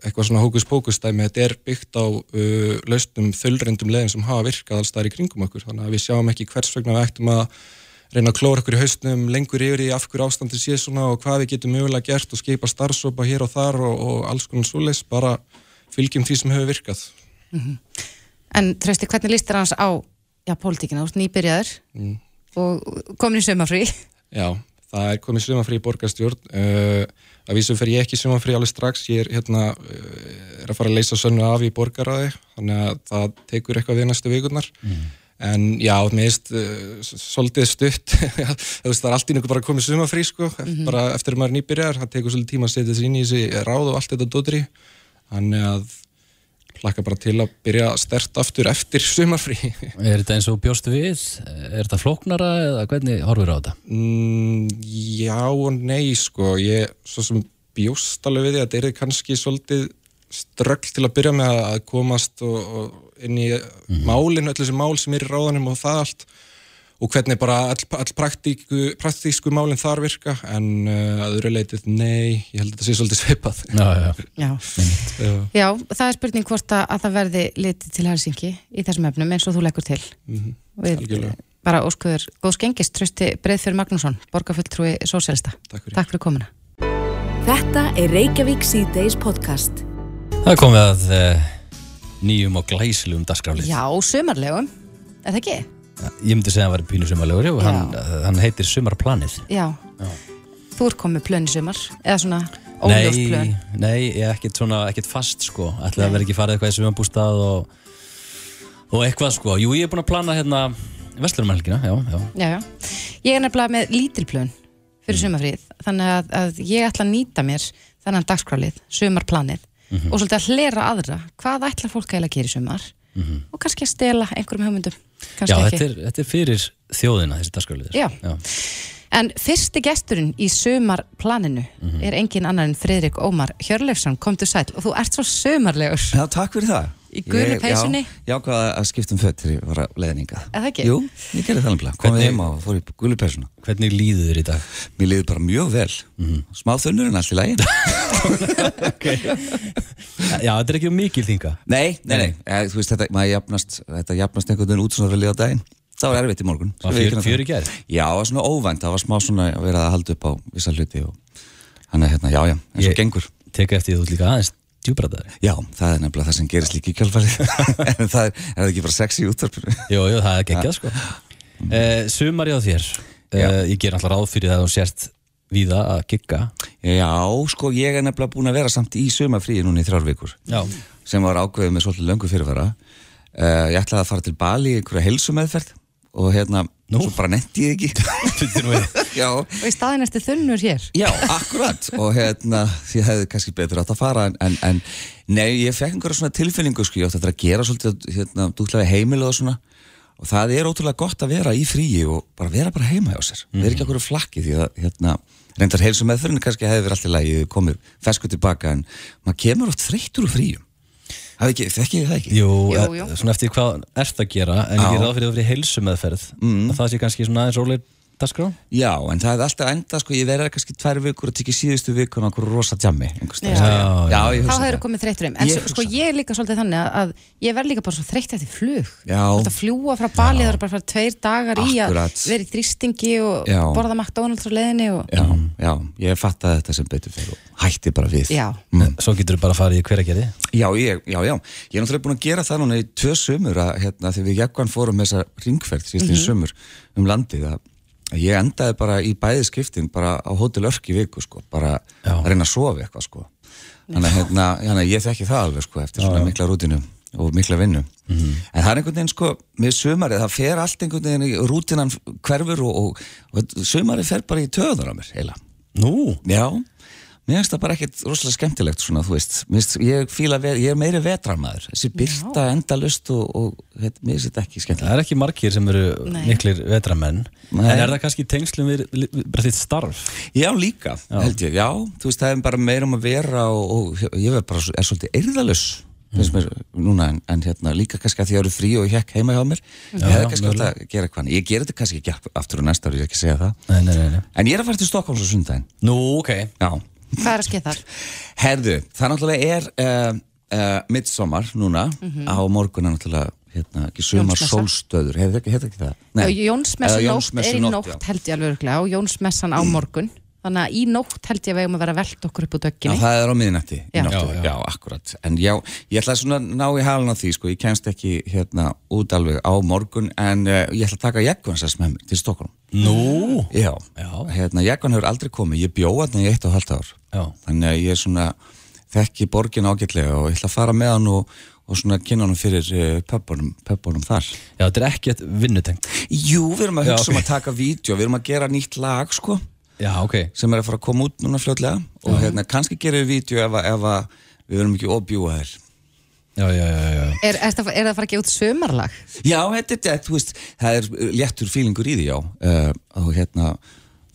eitthvað svona hókus pókus dæmi, þetta er byggt á uh, löstum þölrendum leðin sem hafa virkað alls þar í kringum okkur, þannig að við sjáum ekki hvers vegna við ættum að reyna að klóra okkur í haustnum lengur yfir í af hverju ástandi sé svona og hvað við getum mögulega gert og skipa starfsopa hér og þar og, og alls konar svoleiðs, bara fylgjum því sem hefur virkað.
En trösti, hvernig líst þér hans á já, pólitíkina, þú ert nýbyrjaður
Mm.
og komin í sömafrí
Já, það er komið sumafrí í borgarstjórn. Uh, að vísum fer ég ekki í sumafrí alveg strax, ég er hérna uh, er að fara að leysa sönnu af í borgaræði þannig að það tekur eitthvað við næstu vikurnar en já, mér veist uh, svolítið stutt. Það er allt í nokkuð bara komið sumafrí sko, bara eftir að maður nýbyrjar það tekur svolítið tíma að setja þessi inn í þessi ráð og allt þetta dótri. Þannig að hlakka bara til að byrja stert aftur eftir sumafrí
Er þetta eins og bjóst við? Er þetta flóknara eða hvernig horfur á þetta?
Mm, já og nei sko, ég svo sem bjóst alveg við því að þetta er kannski svolítið strögl til að byrja með að komast og, og inn í málinu, öll þessi mál sem er í ráðanum og það allt og hvernig bara all, all praktíku, praktísku málinn þar virka en uh, að öðru leitið nei, ég held að þetta sé svolítið svipað
Já, já.
Já.
Já.
það er spurning hvort að, að það verði litið til Helsingi í þessum efnum eins og þú leggur til
Mhm,
Við
algjörlega.
bara óskuður góð skengist, trösti Breiðfjörð Magnússon borgarfulltrúi sósélsta.
Takk fyrir.
Takk fyrir komuna.
Þetta er Reykjavík C-Days podcast.
Það er komið að uh, nýjum og glæsilegum dagskraflið.
Já, sumarlegum, er það ekki?
Ég myndi segja að hann var pínu sumarlegur
Já.
hann, uh, hann heitir Sumarplanið.
Já. Þú ert komið plön í sumar, eða svona óljóst plön.
nei, ég er ekkert svona, ekkert fast sko. Ætlaði að vera ekki farið eitthvað í sumarbústað og, og eitthvað sko. Jú, ég er búin að plana hérna Vestlurumhelgina, já, já
Já, já. Ég er nefnilega með lítilplön fyrir sumarfríð, þannig að, að ég ætla að nýta mér þennan dagskrálið, sumarplanið og svolítið að hlera aðra. Hvað ætlar fólk að gera í sumar? Og kannski að stela einhverjum hugmyndum.
Já, þetta er, þetta er fyrir þjóðina, þessi dagskrálið
Já. En fyrsti gesturinn í sumarplaninu er engin annar en Friðrik Ómar Hjörleifsson, komdu sæl og þú ert svo sumarlegur.
Já, takk fyrir það.
Í gulu
Ég-
peysunni?
Já, já, hvað að skipta um fött þegar ég var að leiðninga.
Er það ekki?
Jú, ég gerði það nefnilega. Komið
Hvernig-
heima og fór í gulu peysuna.
Hvernig líður þér í dag?
Mér liði bara mjög vel. Smá þunnur en allt í lagi.
Já, þetta er ekki um mikil þinga
nei, nei, nei. Eh, Þú veist, þetta, maður jafnast, þetta jafnast einhvern veginn út svona vel í á daginn. Það var erfitt í morgun.
Var
Skal við
fjör-
viðurkenna
fjör í
það.
gær?
Já, það var svona óvænt. Það var smá svona að vera að halda upp á vissa hluti og hann er hérna, já, já, eins og
Ég-
gengur.
Teka eftir því að þú líka aðeins djúbræðari
Já, það er nefnilega það sem gerist líka í kjálfarið. en það er, er það ekki bara sexy í útvarpinu?
Jú, jú, það er geggjað sko. Uh, Sumari á þér. Uh, Ég ger alltaf ráð fyrir það að þú sért víða að gigga
Já, sko, ég er nefnilega búin að vera samt í sumafríi núna í þrjár vikur.
Já.
Sem var ákveðið með svolítið löngu fyrirvara. Uh, Ég ætlaði að fara til Bali í einhverja heilsumeðferð og hérna,
Nú?
svo bara netti ég ekki.
Og í staðin eftir þunnur hér.
já, akkurat. Og hérna, ég hefði kannski betur átt að fara en, en, en nei, ég fekk einhverja svona tilfinningu, sko, ég átti að gera svolítið, hérna, dúklega heimil og svona. Og það er ótrúlega gott að vera í fríi og bara vera bara heima hjá sér. Vera ekki okkur flakki því að hérna, reyndar heilsum meðfyrin kannski hefði verið allt í lagi komið fesku tilbaka en maður kemur oft þreyttur úr fríum þekkið þið það ekki?
Jú,
Jú,
jú,
jú.
svona eftir hvað ert að gera en ég
Já.
ger ráð fyrir að vera í heilsumeðferð mm. að það sé kannski svona aðeins róleg dagskrá
Já, en það hefði alltaf enda, sko, ég verið kannski tvær vikur og tekið síðustu vikuna okkur rosa staðar.
Já.
Já,
já,
Þá hefur
það.
komið þreyttur um. En
Ég
sko ég er líka svolítið þannig að- að ég verð líka bara svo þreytt eftir flug.
Já.
Þú ert að fljúa frá Bali, það eru bara að fara tveir dagar í að
Akkurat.
vera í þrýstingi og
Já.
borða McDonalds á leiðinni og...
Já, já, ég fattaði þetta sem betur fyrir og hætti bara við
Já.
Mm.
Svo getur þú bara að fara í hveragerði
Já, ég, já, já, ég er náttúrulega búin að gera það núna í tvö sömur að hérna, þegar við Jakkan fórum með þessa ringferð síðast í sömur um landið að að ég endaði bara í bæði skiptin bara á hótel Örk í viku sko, bara
Já.
að reyna að sofa eitthvað sko. Þannig að hérna, hérna, ég þekki það alveg sko eftir svona mikla rútinu og mikla vinnu. En það er einhvern veginn sko með sömarið, það fer allt einhvern veginn í rútinan hverfur og, og, og sömarið fer bara í töðunar á mér heila
Nú,
Já, mér finnst það bara ekkert rosalega skemmtilegt svona, þú veist, finnst, ég fíla ver, ég er meiri vetrarmaður, þessi byrta endalust og, og heit, mér finnst þetta ekki
það
skemmtilegt
er ekki margir sem eru
Nei.
miklir vetramenn
Nei.
En er það kannski tengslum við, við bara þitt starf?
Já, líka, held ég, já, þú veist, það er bara meira um að vera og, og ég er bara, er svolítið eirðalus finnst mér núna, en, en hérna líka kannski að því að ég eru frí og ég hekk heima hjá mér. Ég hefði
já,
kannski alltaf að gera eitthvað ég ger þetta kannski ekki aftur og næsta ári, ég er ekki að segja það.
Nei, nei, nei, nei.
en ég er að fara til Stokkóms á sundaginn
Nú, ok.
Já,
Hvað er að skeið þar?
Herðu, það náttúrulega er uh, uh, midsommar núna. Á morgun er náttúrulega hérna, ekki sumar sólstöður, hefur ekki, hefur ekki það?
Jónsmessan
Eða
nótt
Jónsmessu
er í
nótt,
nótt held ég alveg og Jónsmessan á morgun þannig að í nótt held ég að við eigum að vera að velta okkur upp
Já,
dögginni
það er á miðnætti í
Já.
nóttu.
Já,
já,
já.
akkurat En já, ég ætla svona að ná í halin á því sko. ég kemst ekki hérna út alveg á morgun en uh, ég ætla að taka Jekvansess með mér til Stokkólum
Nú,
Já,
Já.
hérna Jekvan hefur aldrei komið ég bjóða hann í eitt og halvt ár
Já.
þannig að ég er svona þekki borgin ágætlega og ég ætla að fara með hann og, og svona kynna hann fyrir uh, pöpunum, pöpunum þar
já, þetta er ekkert vinnutengt
Jú, við erum að
Já,
hugsa um
ok.
að taka vídeo, við erum að gera nýtt lag sko,
Já, ok.
sem er að fara að koma út núna fljótlega og hérna, kannski gerum við vídeo ef, að- ef að við verum ekki óbjúa þér
Já, já, já, já.
Er, er, það, er það að fara að gefa út sömarlag?
Já, þetta er þetta, þú veist, það er léttur fílingur í því, já. Uh, og hérna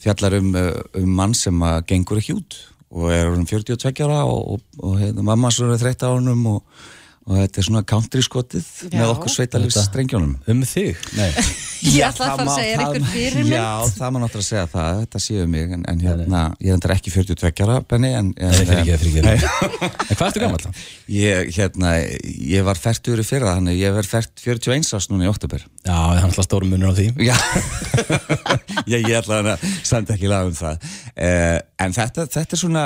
fjallar um, uh, um mann sem að gengur ekki út og er um 42 ára og, og, og hérna, mamma svo er 30 árunum og, og þetta er svona country skotið
Já.
með okkur sveitalífs strengjónum
Um þig? Nei
Ég ætla að fara að segja, er
það-
einhver fyrir mig?
Já, það má náttúrulega segja það, þetta séu mig en, en hérna, ég er endur ekki 42 ára Benni, en, en
Nei, fyrir ekki, fyrir ekki. En hvað ertu gammal þá?
Ég, hérna, ég var færtur í fyrra, þannig ég verð fært 41 árs núna í oktober
Já, það er alltaf stórum munur á því?
Já, ég, ég ætla hann að samt ekki laga um það. Uh, En þetta, þetta er svona,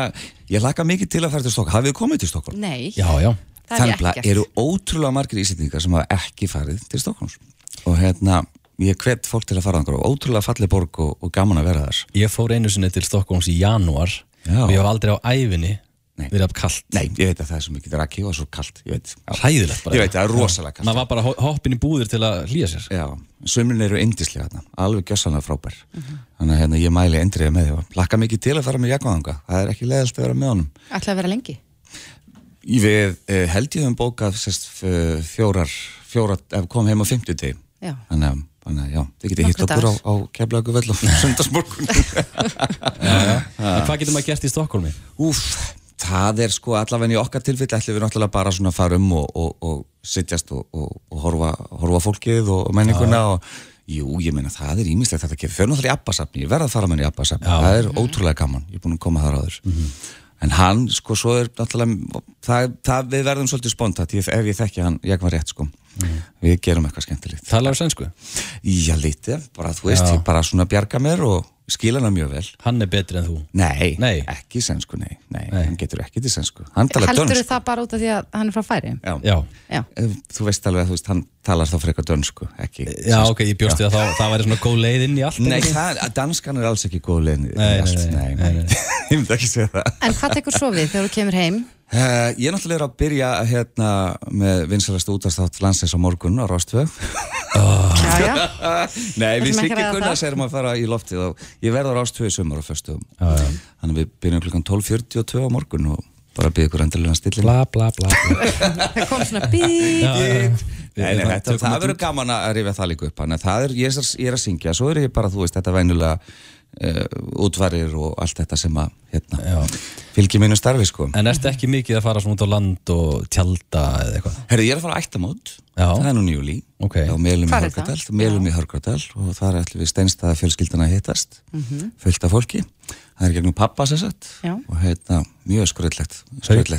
ég laka mikið til að fara til Stokkólm Hafið þið komið til Stokkólm?
Nei,
Já, já.
Það er
Þannig að eru ótrúlega margir ísendingar sem hafa ekki farið til Stokkólms Og hérna, ég hvet fólk til að fara og ótrúlega falleg borg og, og gaman að vera þar.
Ég fór einu sinni til Stokkóms í janúar
Já.
og ég var aldrei á æfinni
Nei.
verið af kallt
Nei, ég veit að það er svo mikið raki og svo kalt Ég veit, já.
Hræðilegt bara.
Ég veit, það er rosalega kalt.
Maður var bara ho- hoppinn í búðir til að hlýja sér.
Já, sömurinn eru indislega þarna, alveg gjössanlega frábær. Þannig að hérna, ég mæli endriða með því og lakka mikið til að fara með jakkaðanga Það er ekki leiðalt að vera með honum.
Ætla að vera lengi?
Við eh, held ég um bókað sérst, fjórar, fjórar, ef kom heim á 50 degi
Já.
Þannig að, þannig að já, þið getið hitt okkur á, á keflagu völl á sundarsmorgun
en hvað getur maður gert í Stokkólmi?
Úf, það er sko allavega í okkar tilfelli ætlum við náttúrulega bara svona að fara um og, og, og sittjast og, og, og horfa, horfa fólkið og menninguna og jú, ég meina það er ímislegt þetta að gera, fyrir náttúrulega í Abbasafni, ég verð að fara með henni í Abbasafni, það er ótrúlega gaman, ég er búin að koma þar áður en hann, sko, svo er náttúrulega það, það við verðum svolítið spontant ef ég þekki hann, ég var rétt, sko við gerum eitthvað skemmtilegt
Talar á sænsku?
Já, lítið, bara þú veist,
Já.
ég bara svona bjarga mér og skila hana mjög vel.
Hann er betri en þú.
Nei,
Nei.
ekki sænsku, nei, nei,
Nei.
hann getur ekki til sænsku.
Heldur
dönsku.
það bara út af því að hann er frá færi?
Já.
Já,
Já.
Eh, Þú veist alveg að þú veist, hann talar þá frekar dönsku, ekki
já ok, ég bjóst því að það, það væri svona góð leið inn í allt
Nei, það, danskan er alls ekki góð leið
Nei, nei,
allt,
nei,
nei, nei, Ég myndi ekki segja það.
En hvað tekur svo við þegar þú kemur heim?
Uh, ég er náttúrulega að byrja hérna með vinsalasta útastátt landsins á morgun á Rástvö
Já, já.
Nei, við
ræða
Gunnars erum að fara í loftið og ég verð á Rástvö í sumar á
já.
Þannig við byrjum klukkan 12.42 á morgun og bara byrja ykkur endilega stillin
Bla bla bla, bla.
Það kom svona
já.
Nei, það verður gaman að rifja það líka upp Þannig að það er, ég er, er að syngja. Svo er ég bara, þú veist, þetta vænulega uh, útvarir og allt þetta sem að hérna,
Já.
fylgir mínu starfi sko.
En ertu ekki mikið að fara svona út á land og tjálta eða eitthvað?
Herri, ég er að fara á ættamót
Já.
Það er nú nýjúli
Ok.
á Melum í Hörgardal
það?
Melum í Hörgardal og það er allir við steinstaða fjölskyldana að hittast
Mhm.
fullt af fólki Það er gegnum pappa sér sett
Já.
og heitna mjög lið.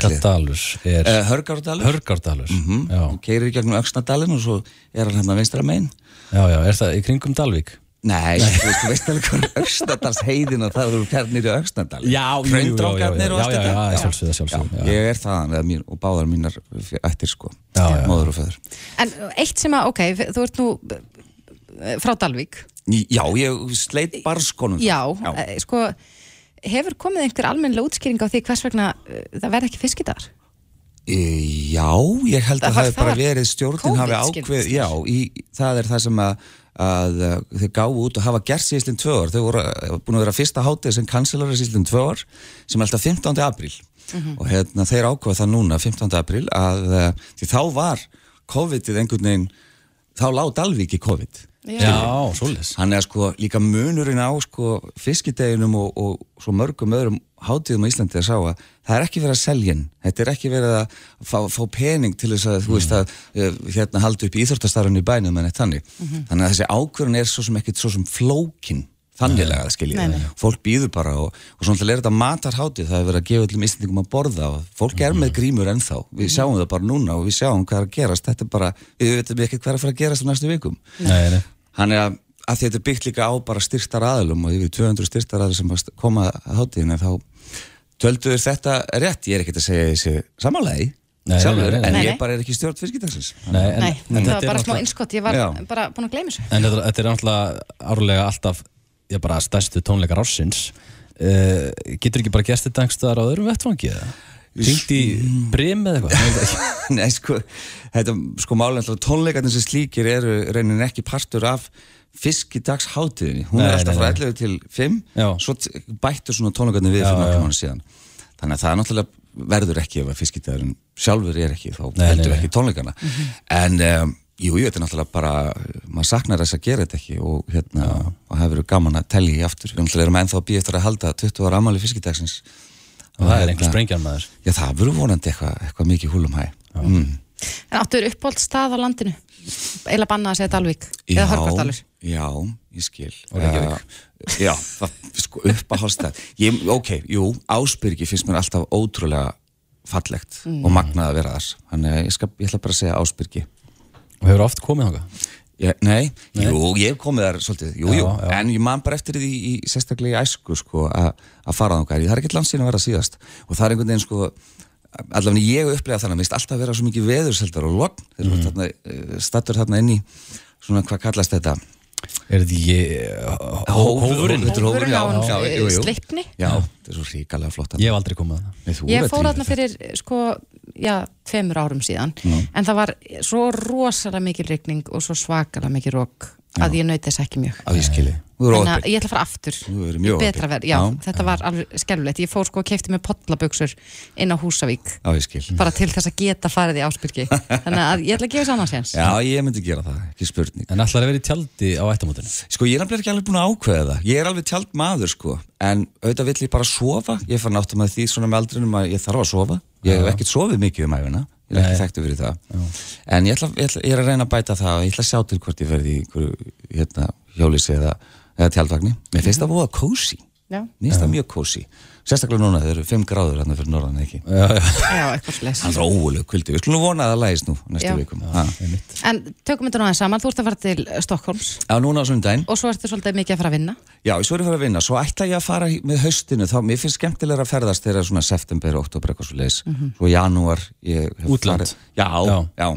Haukadalur er
Eh, Hörgárdalur
Hörgárdalur
mm
Já,
keirir gegnum Öxnadalinn og svo er hann hérna vinstra megin
já, já, er það í kringum Dalvík?
Nei, þú veist, þú veist alveg hvað Öxnadals heiðin og það eru kernir í og allt
Já, já, já,
þetta
sjálfsögða, sjálfsögða
Ég er þaðan, og báðar mínar ættir sko, móður og föður.
En eitt sem að, ok, þú ert nú eh, frá Dalvík.
Já, ég sleit barskonum
Já, já. sko, hefur komið einhver almennilega útskýring á því hvers vegna eh, það verði ekki fiskidagar?
E, Já, ég held
Það
að það hefur bara verið stjórnin hafi ákveð, já, í, það er það sem að, að uh, þau gáðu út og hafa gert síðistlinn tvö ár, þau voru uh, búin að vera fyrsta hátið sem kanselara síðistlinn tvö ár sem er alltaf 15. apríl
Mhm.
og hérna þeir ákveða það núna 15. apríl að uh, því þá var COVID-ið einhvern veginn, þá lág Dalvík í COVID
Já, svoleiðis.
Hann er sko líka munurinn á sko fiskideginum og, og svo mörgum öðrum hátíðum á Íslandi að sá að það er ekki verið að selja inn. Þetta er ekki verið að fá, fá pening til þess að þú veist að eh, hérna halda upp í bænum en eitt þannig. Þannig að þessi ákvörðun er svo sem ekkit svo sem flókin þanniglega að skilja.
Nei, nei.
Fólk býður bara og, og svona er þetta matarhátíð það er verið að gefa öllum Íslandingum að borða og fólk er með grímur ennþá. Við sjáum það bara núna og við sjáum hvað er að gerast. Þetta er bara, við veitum ekki hvað er að fara að gerast á næstu vikum.
Nei, nei
Hann er að, að þetta er byggt líka á bara styrtar aðlum og yfir 200 styrtar aðlum sem koma að hátíðinu þá tölduður þetta rétt, ég er ekkert að segja þessi samanlegi
Nei,
sjálfur,
nei, nei, nei.
en ég bara er ekki stjórn fiskidagsins.
Nei, en,
Nei,
en
það
þetta
var bara smá innskott, ég var
Já.
bara búin að gleyma þessu.
En þetta, þetta er náttúrulega árlega alltaf já, bara stærstu tónleikar ársins uh, Getur ekki bara gæst þetta einhverstaðar á öðrum vettfangi eða? Ringt í brim eða eitthvað? Nei,
sko, þetta, sko málega tónleikarnir sem slíkir eru reynin ekki partur af fiskidagsháttíðinni, hún
Nei,
er alltaf
nei,
frá
nei.
11 til 5
Já.
svo t- bættu svona tónleikarnir við
Já,
fyrir mánu síðan þannig að það er náttúrulega verður ekki ef að fiskidagurinn sjálfur er ekki þá
nei.
ekki tónleikana en um, jú, ég veit náttúrulega bara maður saknar þess að gera þetta ekki og hérna, og það verður gaman að telja í aftur við náttúrulega erum ennþá að býja eftir að halda 20 ára amali fiskidagsins
Og það er
hérna-
einhver sprengjan maður
Já, það verður vonandi eitthvað eitthva mikið húlum hæ mm.
En áttu þér uppbólt stað á landinu? Eila banna að segja Dalvík eða Hörgardalur?
Já, ég skil
Og Reykjavík.
Uh, Já, það, sko, upp að hálstað ég, Ok, jú, Ásbyrgi finnst mér alltaf ótrúlega fallegt
Mm.
og magnað að vera þar Þannig að ég, skal, ég ætla bara að segja Ásbyrgi
Og hefur oft komið þangað?
ég, nei, jú, ég hef komið þar svolítið Jú,
Já,
jú,
já.
en ég man bara eftir því í, sérstaklega í æsku sko, að að fara þangað Það er ekkert landsýn að vera síðast og það er einhvern veginn sko allavega ég upplega þannig að minnst alltaf vera svo mikið veðurseldar og logn þegar mm. þarna, uh, stattur þarna inn í svona hvað kallast þetta
Er þetta ekki hófurinn?
Þetta er hófurinn, já,
Hófurinn á eh. Sleipni
Já, þetta er svo ríkalega flott
Ég hef aldrei komað
Nei,
Ég fór
í
þarna
þetta.
fyrir sko, já, tveimur árum síðan. En það var svo rosalega mikil rigning og svo svakalega mikil rók að ég naut þess ekki mjög.
Á ég skilji.
Þannig að ég ætla að fara aftur betra verð, já,
Já,
þetta var alveg skelvilegt ég fór sko og keipti með pollaböksur inn á Húsavík. Bara til þess að geta farið í áspyrki þannig að ég ætla að gefa þess annars séns
Já, ég myndi gera það, ekki spurning.
En ætlar að vera í tjaldi á ættamótinu?
Sko, ég er nefnilega ekki alveg búin að ákveða það. Ég er alveg tjald maður, sko. En auðvitað vill ég bara sofa. Ég fann áttum að því svona með aldrinum að ég þarf að sofa Ég hef ekkert sofið mikið um æfina Ég er ekki þekktu fyrir það. En ég, ætla, ég, ætla, ég er að reyna að bæta það og Ég ætla að sjá til hvort ég verði í hérna, hjólísi eða, eða tjaldvagni. Mér finnst það voða kósi
Já,
Mér finnst það mjög kósi Sérstaklega núna, þeir eru 5 gráður hérna fyrir norðan ekki?
Já, já,
já, eitthvað slis
Það er óuleg kvöldi, við skulum vona að það lægist nú
Já.
næstu vikum Ha.
En tökum þetta aðeins saman, þú ert að fara til Stokkólms
Já, núna á sundaginn
og svo ertu svolítið mikið að fara að vinna.
Já, svo er ég að fara að vinna, svo ætla ég að fara með haustinu, þá mér finnst skemmtilega að ferðast þegar svona september, oktober, eitthvað svo leis svo janúar ég hef
Útlönd.
farið- já,
Já.
já,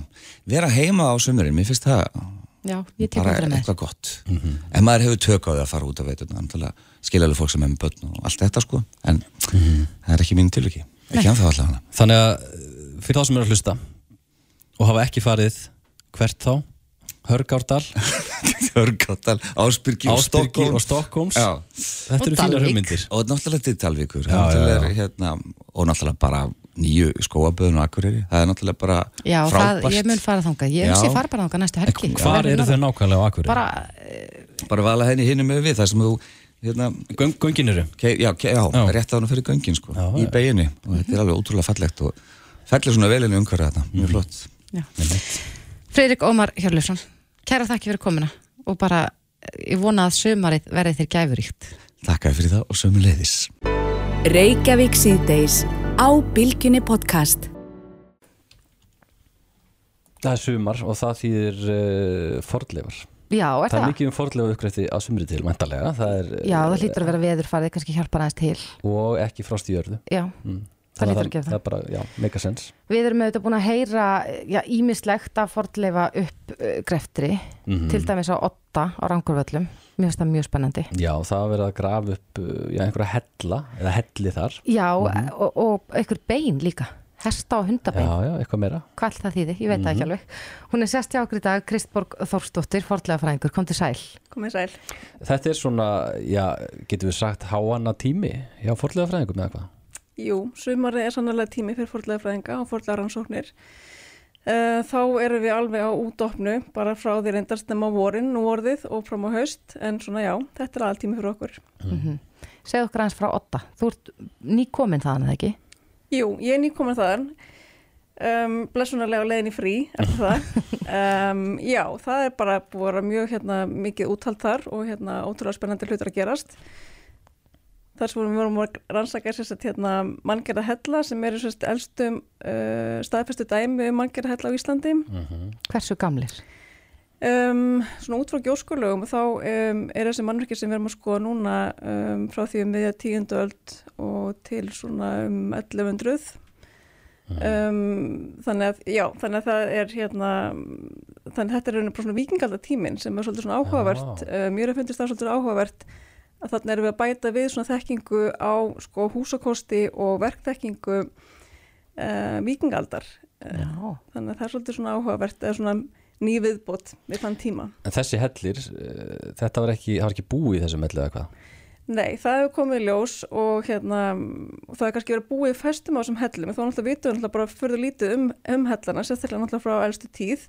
vera heima á sömurinn, mér finnst það
Já, ég tek
bara
aldrei með.
eitthvað gott. En maður hefur tök á því að fara út af veituna skiljaðlega fólk sem er með börn og allt þetta sko, en það er ekki mín tilviki ekki anþá allavega
Þannig að uh, fyrir þá sem eru að hlusta og hafa ekki farið hvert þá? Hörgárdal,
Hörgáttall, Ásbyrgi og
Ásbyrgi
Stokkólm
og Stokkóms
Já.
Þetta eru fínar
Dalvík.
hugmyndir
og náttúrulega
Já, já, já.
Hérna, og náttúrulega bara nýju skóaböðun og akkurýri, það er náttúrulega bara
Já, það,
frábært
ég mun fara þangað Ég
Já.
hugsi ég fara bara þangað næstu helgi
Hvar eru þau nákvæmlega á Akureyri?
Bara,
bara vala henni hinum með við það sem þú hérna,
Göng, göngin eru.
Ke, já, ke, já,
Já.
rétt á hann fyrir göngin sko,
Já,
í beginni og þetta er alveg ótrúlega fallegt og fellir svona velinni umhverja þetta,
Mhm.
mjög flott.
Freirik Ómar Hjörlusson Kæra þakki fyrir komuna og bara, ég vona að sömarið verði þér gæfuríkt.
Takk fyrir það og sömu leiðis
Reykjavík síðdeis á Bilginni podcast.
Það er sumar og það þýðir uh, fordleifar
Já, er
Það er
það?
mikið um fordleifa uppgrætti á sumri til, mæntalega Það er,
Já, það hlýtur að vera veðurfarið, kannski hjálpar aðeins til.
Og ekki frost í jörðu.
Já,
mm.
Það hlýtur að gera
það. er bara, já, mega sens
við erum auðvitað búin að heyra já, ímislegt að fordleifa upp uh, greftri,
Mhm.
til dæmis á Otta á Rangurvöllum Mér finnst það mjög spennandi.
Já, það verið að grafa upp uh, já, einhverja hella, eða helli þar.
Já, og, og einhver bein líka Hesta og hundabein
Já, já, eitthvað meira
hvað það þýði, ég veit það ekki alveg hún er sest hjá okkur í dag, Kristborg Þórsdóttir forðlega fræðingur, kom til sæl
komið sæl.
Þetta er svona, já, getur við sagt háanna tími hjá fordlega fræðingum eða hvað?
Jú, sumarið er sannlega tími fyrir fórlega fræðinga og fórlega rannsóknir. Uh, þá erum við alveg á útopnu, bara frá því reyndast nema vorin, nú orðið og fram á haust, en svona já, þetta er altími fyrir okkur.
segð okkur aðeins frá Otta, þú ert nýkomin þaðan eða ekki?
Jú, ég er nýkomin þaðan, um, blessunarlega á leiðin í frí eftir það. Um, já, það er bara búið að vera mjög hérna, mikið úthald þar og hérna, ótrúlega spennandi hlutur að gerast. Þar sem við vorum að rannsaka hérna, manngerða hella sem eru elstum uh, staðfestu dæmi um manngerða hella á Íslandi.
Hversu gamlir?
Um, svona út frá gjóskulögum þá um, er þessi mannverki sem við erum að skoða núna um, frá því um miðja tíundu öld og til svona um 1100 um, þannig að já, þannig að það er hérna þannig að þetta er bara svona vikingaldatímin sem er svolítið svona áhugavert mér fundist það svolítið áhugavert að þannig erum við að bæta við svona þekkingu á sko húsakosti og verkþekkingu uh, vikingaldar uh,
Já,
þannig að það er svolítið svona áhugavert eða svona ný viðbót við þann tíma.
En þessi hellir, uh, þetta var ekki, var ekki búið í þessum helli eða hvað?
Nei, það hefur komið ljós og hérna, það er kannski verið búið í festum á þessum hellum, en þá náttúrulega vitum við náttúrulega bara fyrir lítið um, um hellana, sérstaklega náttúrulega frá elstu tíð,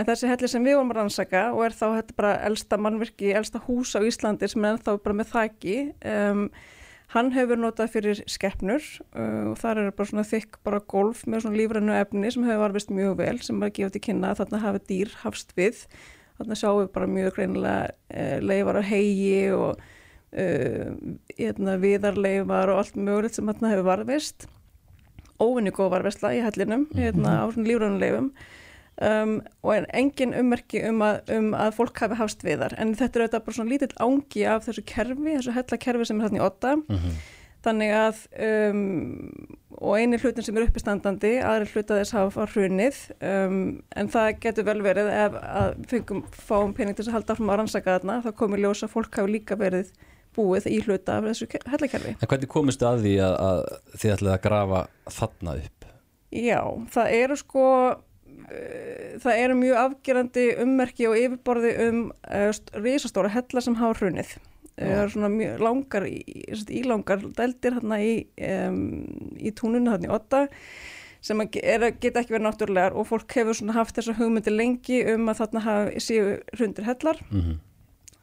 en þessi helli sem við vorum að rannsaka og er þá þetta bara elsta mannvirki, elsta hús á Íslandi sem er ennþá bara með þæki, um, hann hefur notað fyrir skeppnur uh, og þar er bara svona þykk bara golf með svona lífrænu efni sem hefur varfist mjög vel, sem að gefa til kynna að þarna hafi dýr hafst við, þarna sjáum við bara mjög greinilega uh, leifar á hegi og Uh, hérna, viðarleifar og allt mögulegt sem hérna hefur varðvist óvinni góð varðvistla í hellinum hérna, á svona lífröðunleifum um, og en engin ummerki um að, um að fólk hafi hafst viðar en þetta er auðvitað bara svona lítill ángi af þessu kerfi, þessu hellakerfi sem er hérna í otta þannig að um, og eini hlutin sem er uppistandandi, aðri hluta þess hafa hrunið um, en það getur vel verið ef að fengum fáum pening til að halda áfram að rannsaka þarna, þá komur ljós að fólk hafi líka verið búið í hluta af þessu hellakerfi.
En hvernig komistu að því að, að þið ætlaði að grafa þarna upp?
Já, það eru sko það eru mjög afgerandi ummerki og yfirborði um uh, risastóra hella sem hafa hrunið. Það eru svona mjög langar ílangar dældir hérna í, um, í túnunni hérna í Otta sem er, geta ekki verið náttúrulegar og fólk hefur svona haft þessa hugmyndi lengi um að þarna hafa séu hrundir hellar. Mm -hmm.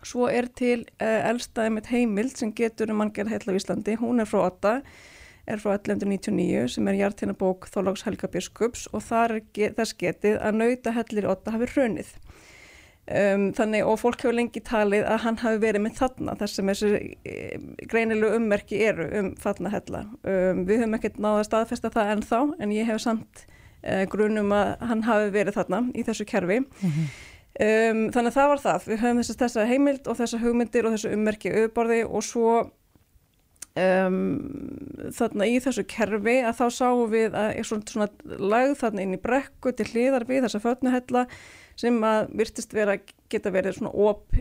svo er til uh, elstaði með heimild sem getur um manngerð hella á Íslandi, hún er frá Otta er frá 1199 sem er hjartinabók Þólags Helga Biskups og þar er getið að nauta hellir Otta hafi hrunið. Um, þannig og fólk hefur lengi talið að hann hafi verið með þarna þar sem þessi e, greinilu ummerki eru um þarna hella um, við höfum ekkert náða að staðfesta það ennþá en ég hef samt uh, grunum að hann hafi verið þarna í þessu kerfi. Mm -hmm. um, þannig að það var það. Við höfum þess, þessa heimild og þessa hugmyndir og þessu ummerki auðborði og svo þarna í þessu kerfi að þá sáum við að er svona, svona lagð þarna inn í brekku til hliðar við þessa fötnuhella sem að virtist vera, geta verið svona op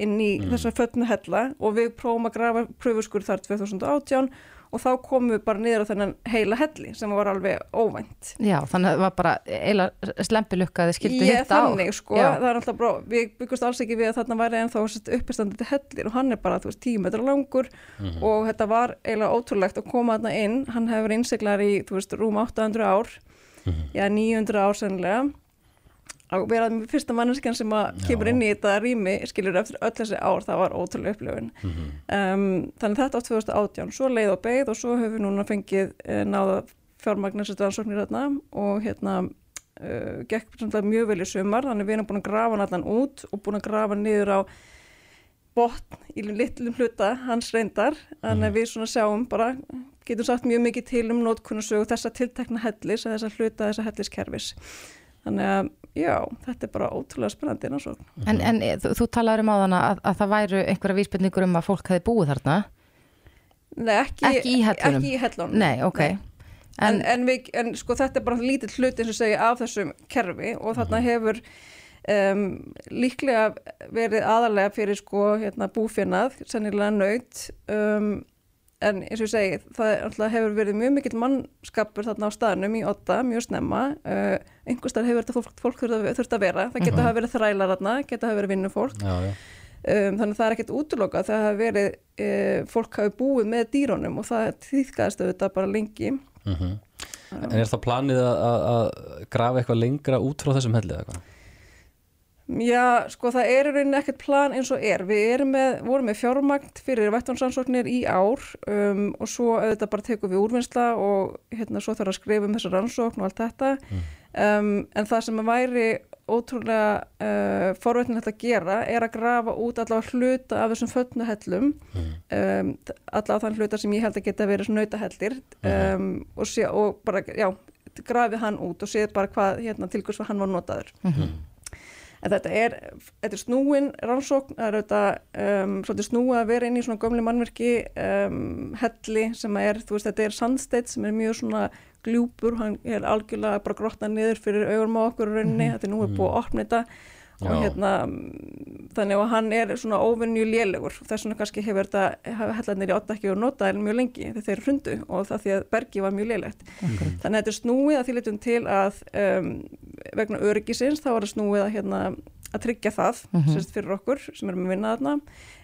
inn í mm. þessa fötnuhella og við prófum að grafa pröfuskur þar 2018 og þá komum við bara niður á þennan heila helli sem var alveg óvænt.
Já, þannig að það var bara eila slempilukka þið skildu
hitta á. Ég þannig, sko, Já. það er alltaf brá, við byggust alls ekki við að þarna væri ennþá uppestandandi hellir og hann er bara, þú veist, tíu metra langur mm -hmm. og þetta var eiginlega ótrúlegt að koma þarna inn, hann hefur innsiklar í, þú veist, rúm 800 ár, mm -hmm. já, 900 ár sennilega að vera fyrsta manneskjan sem að kemur inn í þetta rými skilur eftir öll þessi ár það var ótrúlega upplifun mm -hmm. um, þannig þetta á 2018 svo leið og beigð og svo höfum við núna fengið uh, náða fjármagnarsett rannsóknir hérna og hérna uh, gekk mjög vel í sumar þannig við erum búin að grafa hann út og búin að grafa niður á botn í litlum hluta hans reyndar þannig að mhm. við svona sjáum bara getum sagt mjög mikið til um nótkunnusögu þessa tiltekna hellis þessa hluta þessa helliskerfis þannig að já, þetta er bara ótrúlega spennandi
En, en þú, þú talaður um á þann að, að það væru einhverja vísbyrningur um að fólk hefði búið þarna.
Nei, ekki,
ekki í hellunum
Ekki í hellunum.
Nei, ok. Nei.
En, en, við, en sko þetta er bara lítið hluti sem segja af þessum kerfi og þarna mhm. hefur um, líklega verið aðalega fyrir sko hérna, búfjörnað, sennilega nöyt um, en eins og ég segi, það hefur verið mjög mikill mannskapur þarna á staðnum í otta, mjög snemma. Uh, einhverstað hefur þetta fólk, fólk þurft að vera. Það geta -hmm. að verið þrælar þarna, geta að verið vinnufólk. Um, þannig að það er ekkert útloka það hefur verið, uh, fólk hafi búið með dýrónum og það týðkaðist auðvitað bara lengi. Mm
-hmm. En er það planið að grafa eitthvað lengra út frá þessum hellið eitthvað?
Já, sko það er í rauninni ekkert plan eins og er. Við erum með, vorum með fjármagn fyrir vettvansansóknir í ár um, og svo auðvitað bara tekum við úrvinnsla og hérna svo þarf að skrifa um þessar rannsókn og allt þetta. Mm. Um, en það sem væri ótrúlega uh, forveitin þetta að gera er að grafa út allavega hluta af þessum fötnuhellum, mm. um, allavega þann hluta sem ég held að geta verið nautahellir um, og, og bara, já, grafið hann út og séð bara hvað, hérna, tilgjóðs hvað hann var notaður. Mm -hmm en þetta er, þetta er snúin rannsókn, það er auðvitað um, snúið að vera inn í svona gömli mannverki um, helli sem er, þú veist, þetta er sandsteitt sem er mjög svona gljúpur, hann er algjörlega bara grotnað niður fyrir augurum á okkur rauninni, mm -hmm. þetta er nú er búið að opna þetta og hérna þannig að hann er svona óvinnju lélegur þess vegna kannski hefur þetta hellanir í oddakki og notaðil mjög lengi þegar þeir hrundu og það því að bergi var mjög lélegt okay. þannig að þetta er snúið að því litum til að um, vegna öryggisins þá er það snúið að hérna að tryggja það, mm -hmm. sérst fyrir okkur sem erum að vinna þarna,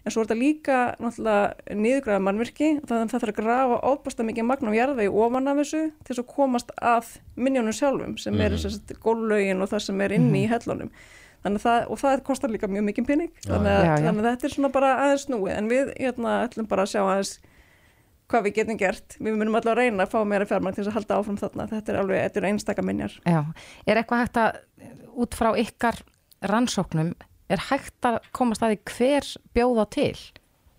en svo er þetta líka náttúrulega niðurgræða mannvirki þannig að það þarf að grafa óbústa mikið magna og jarðvegi ofan af þessu til þess að komast að minjónum sjálfum sem mm -hmm. er sérst gólögin og það sem er inni mm -hmm. í hellunum Það, og það kostar líka mjög mikið pinning þannig að, já, já. þannig að þetta er svona bara aðeins snúið. En við hérna, ætlum bara að sjá aðeins hvað við getum gert. Við munum alltaf að reyna að fá meira fjármang til að halda áfram þarna. Þetta er alveg, þetta er einstaka minjar.
Já, er eitthvað hægt að út frá ykkar rannsóknum er hægt að koma staði hver bjóða til?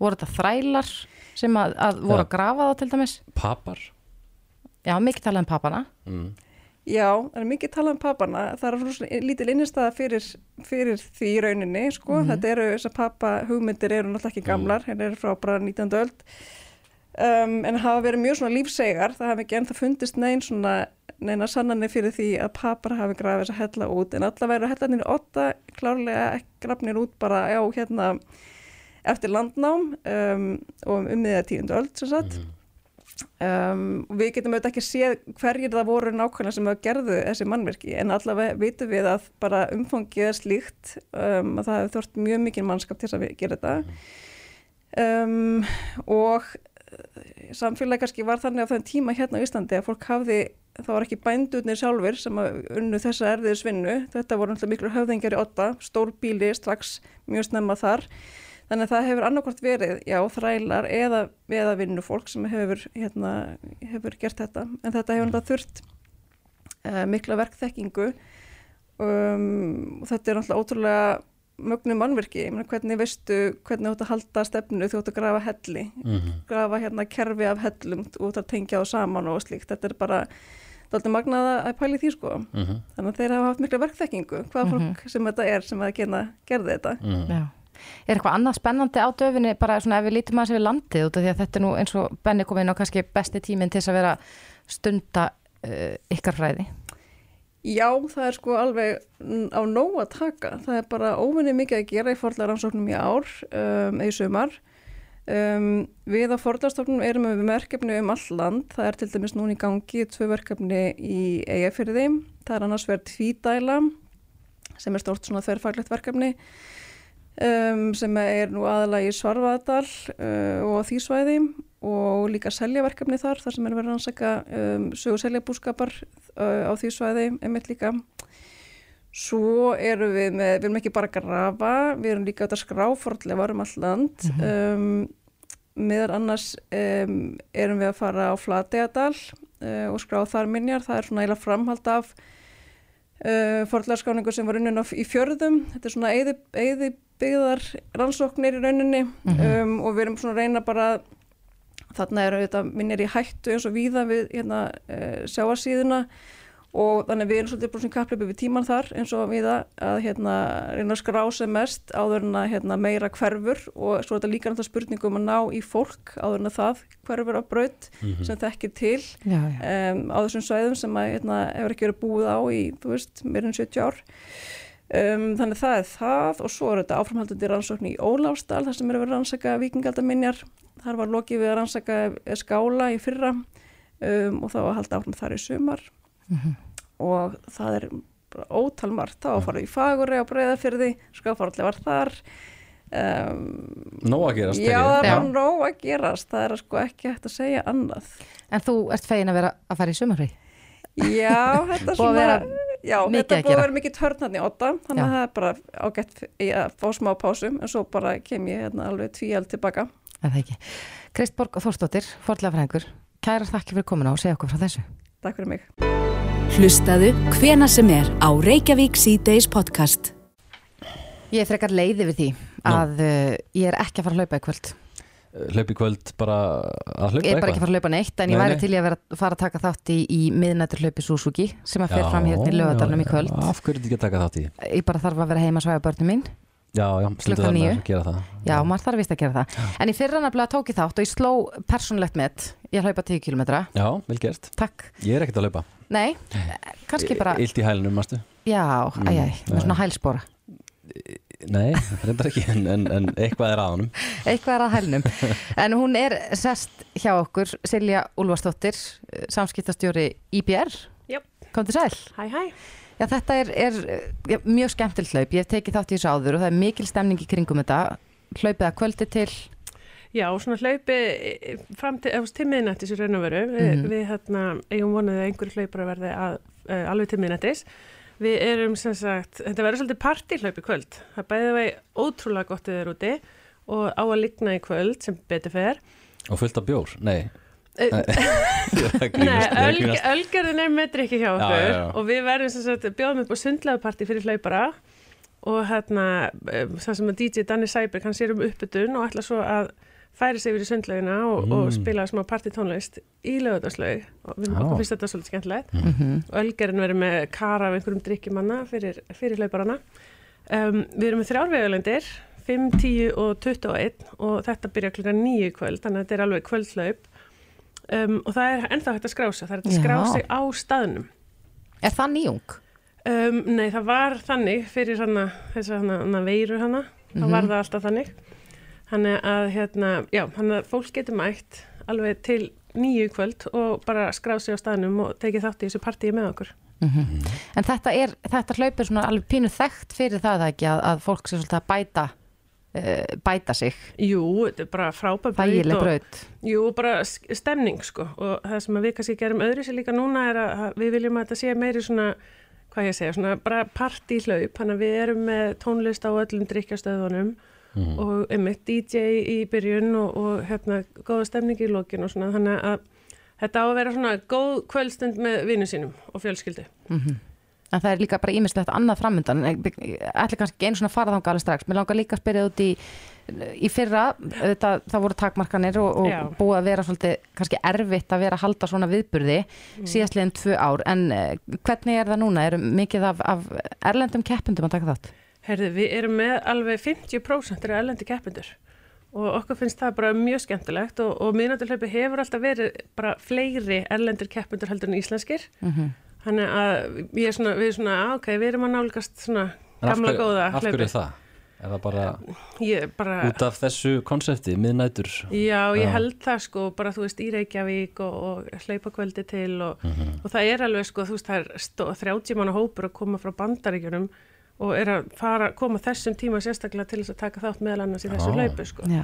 Voru þetta þrælar sem að, að voru að grafa það til dæmis?
Papar.
Já, mikið talað um papana. Mm.
Já, það er mikið talað um papana, það er lítil innistæða fyrir, fyrir því í rauninni, sko, mm -hmm. þetta eru, þessar pappa hugmyndir eru náttúrulega ekki gamlar, mm. hérna eru frá bara 19. öld, um, en hafa verið mjög svona lífsegar. Það hafi ekki ennþá fundist neinn svona neina sannanir fyrir því að papar hafi grafið þess að hella út. En allavega eru hellanir åtta klárlega grafnir út bara já hérna eftir landnám um, og um miða tíundu öll sem sagt um, við getum auðvitað ekki séð hverjir það voru nákvæmlega sem að gerðu þessi mannverki en allavega vitum við að bara umfangið er slíkt um, að það hefur þort mjög mikið mannskap til að gera þetta. Um, og samfélagi kannski var þannig á þenn tíma hérna á Íslandi að fólk hafði, það var ekki bændurnir sjálfur sem að unnu þessa erðiðis vinnu, þetta voru miklu höfðingar í otta, stór bíli strax mjög snemma þar, þannig að það hefur annarkort verið, já, þrælar eða, eða vinnufólk sem hefur, hérna, hefur gert þetta, en þetta hefur náttúrulega þurft uh, mikla verkþekkingu um, og þetta er náttúrulega ótrúlega mögnum mannverki, ég meina hvernig veistu hvernig þú ætti að halda stefnu þú ætti að grafa helli,
Mhm.
grafa hérna kerfi af hellum og þú ætti að tengja á saman og slíkt, þetta er bara það er alltaf magnað að pæli því sko
Mhm.
þannig að þeir hafa haft mikla verkþekkingu hvaða fólk sem þetta er sem að gerði þetta
Mhm.
Já. Er eitthvað annað spennandi á döfinni bara svona ef við lítum að þessi við landið út af því að þetta er nú eins og Benni kom inn á kannski besti tíminn til þess að vera stunda uh, ykkar fræði.
Já, það er sko alveg á nóg að taka. Það er bara óvinni mikið að gera í forðlaransóknum í ár um, eða í sumar. Um, við á forðlarstofnum erum við með verkefni um all land. Það er til dæmis núna í gangi tvö verkefni í eigafyrði. Það er annars verið tvídæla sem er stort svona þverfaglegt verkefni um, sem er nú aðalega í Svarfaðadal uh, og á því svæði og líka seljaverkefni þar þar sem er verið að rannsaka um, sögu seljabúskapar uh, á því svæði einmitt líka. Svo erum við með, við erum ekki bara að grafa við erum líka að skráforðlega varum all land. Um, meðar annars um, erum við að fara á Flategadal uh, og skrá þar minjar, það er svona eiginlega framhald af uh, forðlarskáningu sem var unnin á, í fjörðum. Þetta er svona byggðar rannsóknir í rauninni um, og við erum svona að reyna bara þarna eru þetta minnir í hættu eins og víða við hérna, uh, sjáarsíðuna og þannig að við erum svolítið bara svona kappleipi við tíman þar eins og við að hérna, reyna að skrá sem mest áður en að hérna, meira hverfur og svo er þetta líka náttúrulega spurningum að ná í fólk áður en að það hverfur á braut sem þekkir til
Já, já.
um, á þessum svæðum sem að hérna, hefur ekki verið búið á í, veist, meira en 70 ár um, þannig það er það og svo er þetta áframhaldandi rannsókn í Ólafsdal þar sem er verið að rannsaka vikingaldaminjar þar var lokið við að rannsaka skála í fyrra um, og þá að halda áfram þar í sumar. Og það er bara ótalmart þá að fara í Faguri á Breiðafyrði skáfarallega var þar. Um,
Nó að gerast
já, það er
Já.
bara nóg að gerast. Það er sko ekki hægt að segja annað.
En þú ert fegin að vera að fara í sumarfrí?
Já, þetta er svona
vera
já,
mikið
þetta búið að vera mikið törn hann í otta þannig
Já.
að það er bara ágætt í að fá smá pásum en svo bara kem ég hérna alveg tvíald tilbaka
Er það ekki? Kristborg Þórsdóttir, forðlega fræðingur, kæra þakki fyrir komuna og segja okkur frá þessu.
Takk fyrir mig
Hlustaðu hvena sem er á Reykjavík C-Days podcast.
Ég er frekar leiði við því að uh, ég er ekki að fara að hlaupa í kvöld.
Hlaup í kvöld bara að hlaupa
Ég er bara ekki að fara að hlaupa neitt en ég
Nei,
væri
nei.
til í að vera, fara að taka þátt í, í miðnættur hlaupi Suzuki sem að fer fram hérna í lögadalunum í kvöld.
Af hverju þetta ekki að taka þátt í?
Ég bara þarf að vera heima að svæfa börnum mín.
Já, já,
Klukkan
þarna að gera það
Já, maður þarf vist að gera það. En í fyrra nefnilega tók ég þátt og ég sló persónlegt met. Ég hlaupa 10 km.
Já, vel gert
Takk.
Ég er ekkert að hlaupa
Nei, kannski bara,
Illt í hælunum, mástu?
já, æjæj, með svona hælspora.
Nei, reyndar ekki en, en, en eitthvað er að honum
Eitthvað er að hælnum. En hún er sest hjá okkur, Silja Úlfarsdóttir, samskiptastjóri IBR.
Jöp.
Kom til sæl.
Hæ, hæ.
Já, þetta er, er já, mjög skemmtileg hlaup. Ég hef tekið þátt í þessu áður og það er mikil stemning í kringum þetta. Hlaupið að kvöldi til.
Já, svona hlaupi eh, fram til, eða til miðnættis í raun og veru. Vi,
Mhm.
Við hérna, eigum vonaði að einhverju hlaupar verði að, uh, alveg til miðnættis. Við erum sem sagt, þetta verður svolítið partíhlaup í kvöld. Það bæði vegi ótrúlega gott eða úti og á að ligna í kvöld sem betur fer.
Og fullt af bjór, nei
Eh,
Nei, er
Nei,
er
ölgerðin er metri ekki hjá
Já,
okkur
já, já.
og við verðum sem sagt bjóðum upp á sundlegapartí fyrir hlaupara og hérna um, það sem að DJ Danny Sæberg hann sér um uppbytun og ætla svo að færi sig yfir í sundlegina og, og
Mm.
spila smá partítónlist í lögutaslaug og við okkur finnst þetta svolítið skemmtilegt
Mm -hmm.
og ölgerðin verður með kara af einhverjum drikkimanna fyrir, fyrir hlauparana um, við erum með þrjárvegulendir 5, 10 og 21 og þetta byrja klukka 9 í kvöld þannig að þetta er alveg kvöldlaup um, og það er ennþá hægt að skrá sig það er hægt að skrá
Já.
sig á staðnum
Er það nýjung?
um, Nei, það var þannig fyrir hana, þess að hana, hana veiru hana
Mhm.
það var það alltaf þannig þannig að hérna, já, þannig að fólk getur mætt alveg til nýju í kvöld og bara skrá sig á staðnum og tekið þátt í þessu partíi með okkur.
En þetta er, þetta hlaup er svona alveg pínu þekkt fyrir það ekki að, að fólk sé svolítið að bæta uh, bæta sig,
Jú, þetta er bara frábær braut
þægileg braut.
Jú, bara stemning sko og það sem við kannski gerum öðru sér líka núna er að að við viljum að þetta sé meiri svona hvað ég segja, svona bara partíhlaup. Þannig að við erum með tónlist á öllum drikkjastöðunum og einmitt DJ í byrjun og, og hérna góða stemning í lokin og svona þannig að þetta á að vera svona góð kvöldstund með vinnu sínum og fjölskyldu.
En það er líka bara ímislegt annað framundan. Ætla kannski einu svona fara þangað alveg strax. Mér langar líka að spyrja út í í fyrra, þetta, það voru takmarkanir og, og búið að vera svolítið kannski erfitt að vera að halda svona viðburði síðastliðin tvö ár, en uh, hvernig er það núna? Er mikið af, af erlendum keppundum að taka þátt?
Herði, við erum með alveg 50% eru erlendi keppindur og okkur finnst það bara mjög skemmtilegt og, og miðnátturhlaupi hefur alltaf verið bara fleiri erlendir keppindur heldur en íslenskir. Þannig að ég er svona, við erum svona, "Ah, ok, við erum að nálgast svona gamla
hverju-
góða
Af hverju er það? Er það bara
Ég bara,
út af þessu konsepti, miðnætur?
já, ég held það sko, bara þú veist, í Reykjavík og, og hlaupa kvöldi til og, og það er alveg sko, þú veist, það er stó, 30 manna hópur að koma frá bandaríkjunum og er að fara, koma þessum tíma sérstaklega til þess að taka þátt meðal annars í þessu
Já.
hlaupu sko.
Já,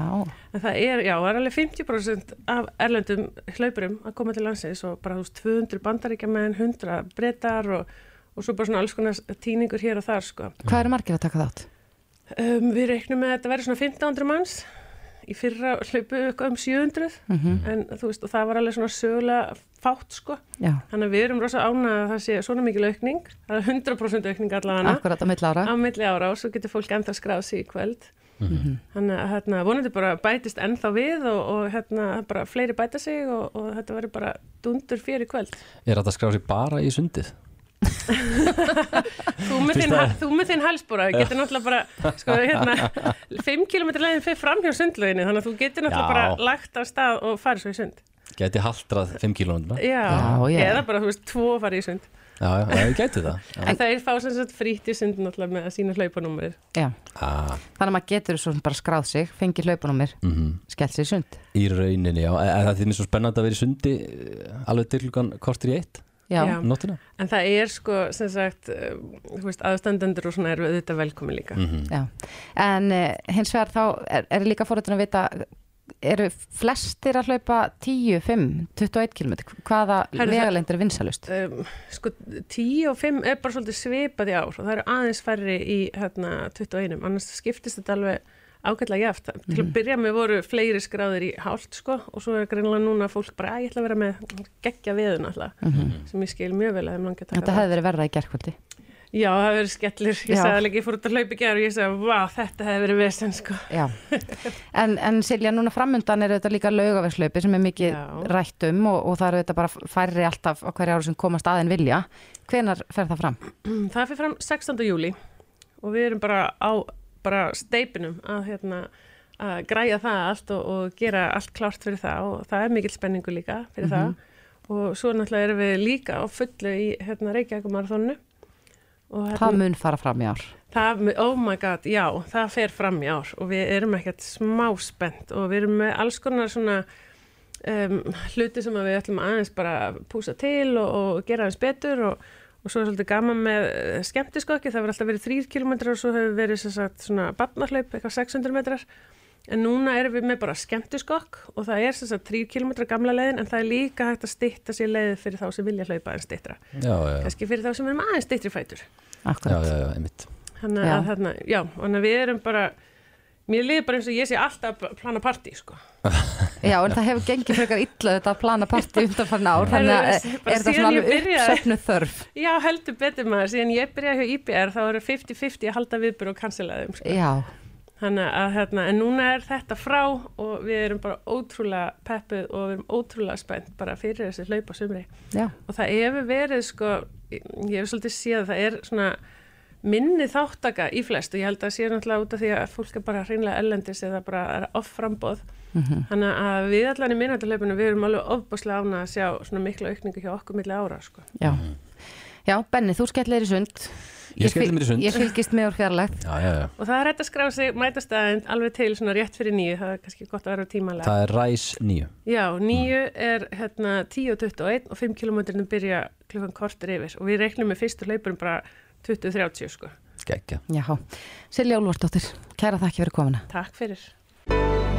En það er, já, það er alveg 50% af erlendum hlaupurum að koma til landsins og bara þú veist 200 bandaríkjamenn, 100 brettar og, og svo bara svona alls konar tíningur hér og þar sko.
hvað eru margir að taka þátt?
Um, við reiknum með að þetta verður svona 1500 manns í fyrra hlaupu eitthvað um 700 en þú veist og það var alveg svona sögulega fátt sko.
Já,
Þannig að við erum rosa ánað að það sé svona mikil aukning, það er 100% aukning allavega.
Akkurat á milli ára.
Á milli ára og svo getur fólk ennþá skráð sig í kvöld. Þannig að hérna, vonandi bara bætist ennþá við og, og hérna, bara fleiri bæta sig og, og þetta verður bara dundur fyrir kvöld.
Er þetta að skrá sig bara í sundið?
Þú með þinn, þinn halsbúra getur náttúrulega bara sko, hérna, 5 km leiðin fyrir fram hjá sundlöginni þannig að þú getur náttúrulega
Já.
bara lagt af stað og farið svo í sund
Gæti haldrað 5 kílómetra?
já,
Já, já.
eða bara þú veist, tvo farið í sund
Já, já, já, ég gæti það. Já.
en það er fá sem sagt frítt í sund náttúrulega með að sína hlaupanúmerið
Já,
Ah,
þannig að maður getur svo bara skráð sig, fengið hlaupunumir,
mhm.
skellt sér í sund
Í rauninni, já. Er það því mér svo spennandi að vera í sundi eh, alveg til klukkan kortur í eitt nóttina?
En það er sko, sem sagt, uh, þú veist, aðstandendur og svona eru auðvitað velkomin líka.
Mhm.
já. En uh, hins vegar þá er, er líka fórhættin að vita eru flestir að hlaupa 10, 5, 21 km hvaða vegalendir er vinsalust
Um, sko, 10 og 5 er bara svolítið svipað í ár og það eru aðeins færri í hérna, 21, annars skiptist þetta alveg ágætlega jaft. Til að byrja með voru fleiri skráðir í hálft sko og svo er greinlega núna fólk bara, að ég ætla að vera með geggja veðun alltaf, sem ég skil mjög vel að þeim langi að taka
Þetta hefði verið verra í gerkvöldi
Já, það hefur verið skellir. Ég sagði alveg, ég fór út að hlaupa í gerð og ég sagði, vá, þetta hefði verið vesen sko.
Já, en, en Silja, núna framundan er þetta líka laugaverslaupi sem er mikið
Já.
rætt um og, og það eru þetta bara færri alltaf á hverja ári sem komast aðein vilja. Hvenar fer það fram?
Það fyrir fram 16. júli og við erum bara á bara steipinum að, hérna, að græja það allt og, og gera allt klárt fyrir það og það er mikill spenningu líka fyrir það. Og svo náttúrulega erum við líka á fullu í hérna, Reykjavíkumarathonu og hérna,
Það mun fara fram í ár.
það, oh my god, já, það fer fram í ár og við erum ekkert smá spennt og við erum með alls konar svona um, hluti sem við ætlum aðeins bara púsa til og, og gera aðeins betur og, og svo er svolítið gaman með uh, skemmtiskokki, það verður alltaf verið þrýr kilometrar og svo hefur verið sem sagt, svona barnahlaup, eitthvað 600 metrar en núna erum við með bara skemmtiskokk og það er sem sagt þrýr kilometrar gamla leiðin en það er líka hægt að stytta sér leið fyrir þá sem vilja hlaupa aðeins styttra
Já, já, já.
kannski fyrir þá sem erum aðeins styttri fætur
Já,
Akkurat.
já, já, einmitt.
Þannig
Já.
að þarna, já, við erum bara, mér liður bara eins og ég sé alltaf plana partí, sko.
Já, en það hefur gengið frekar illa þetta að plana partí undanfarn ár, þannig að
Herðu,
er þetta
síðan
svona alveg uppsöfnu þörf.
Já, heldur betur maður, síðan ég byrjaði hjá IBR þá eru 50-50 að halda viðbur og þeim, sko.
Já,
Þannig að hérna, en núna er þetta frá og við erum bara ótrúlega peppuð og við erum ótrúlega spennt bara fyrir þessi hlaupa sumri.
já,
Og það hefur verið, sko, ég hef svolítið séð að það er svona minni þáttaka í flest og ég held að sé náttúrulega út af því að fólk er bara hreinlega ellendis eða bara er off frambóð þannig að við allan í minnættalöpunum við erum alveg ofbáslega ána að sjá svona mikla aukningu hjá okkur milli ára sko.
Já. Já, Benni, þú skellir í sund.
Ég skelli mér í sund.
Ég fylgist með úr fjarlægt.
Já, já, já.
og það er hægt að skrá sig mætastæðin alveg til svona rétt fyrir nýju það er kannski gott að vera tímalega
Það er ræs nýju.
Já, nýju er hérna 10.21 og 5 km byrja klukkan kortur yfir og við reiknum með fyrstu hlaupurum bara 20.30 sko.
Gekkja.
Já, Silja Úlfarsdóttir, kæra þakki fyrir komuna.
Takk fyrir.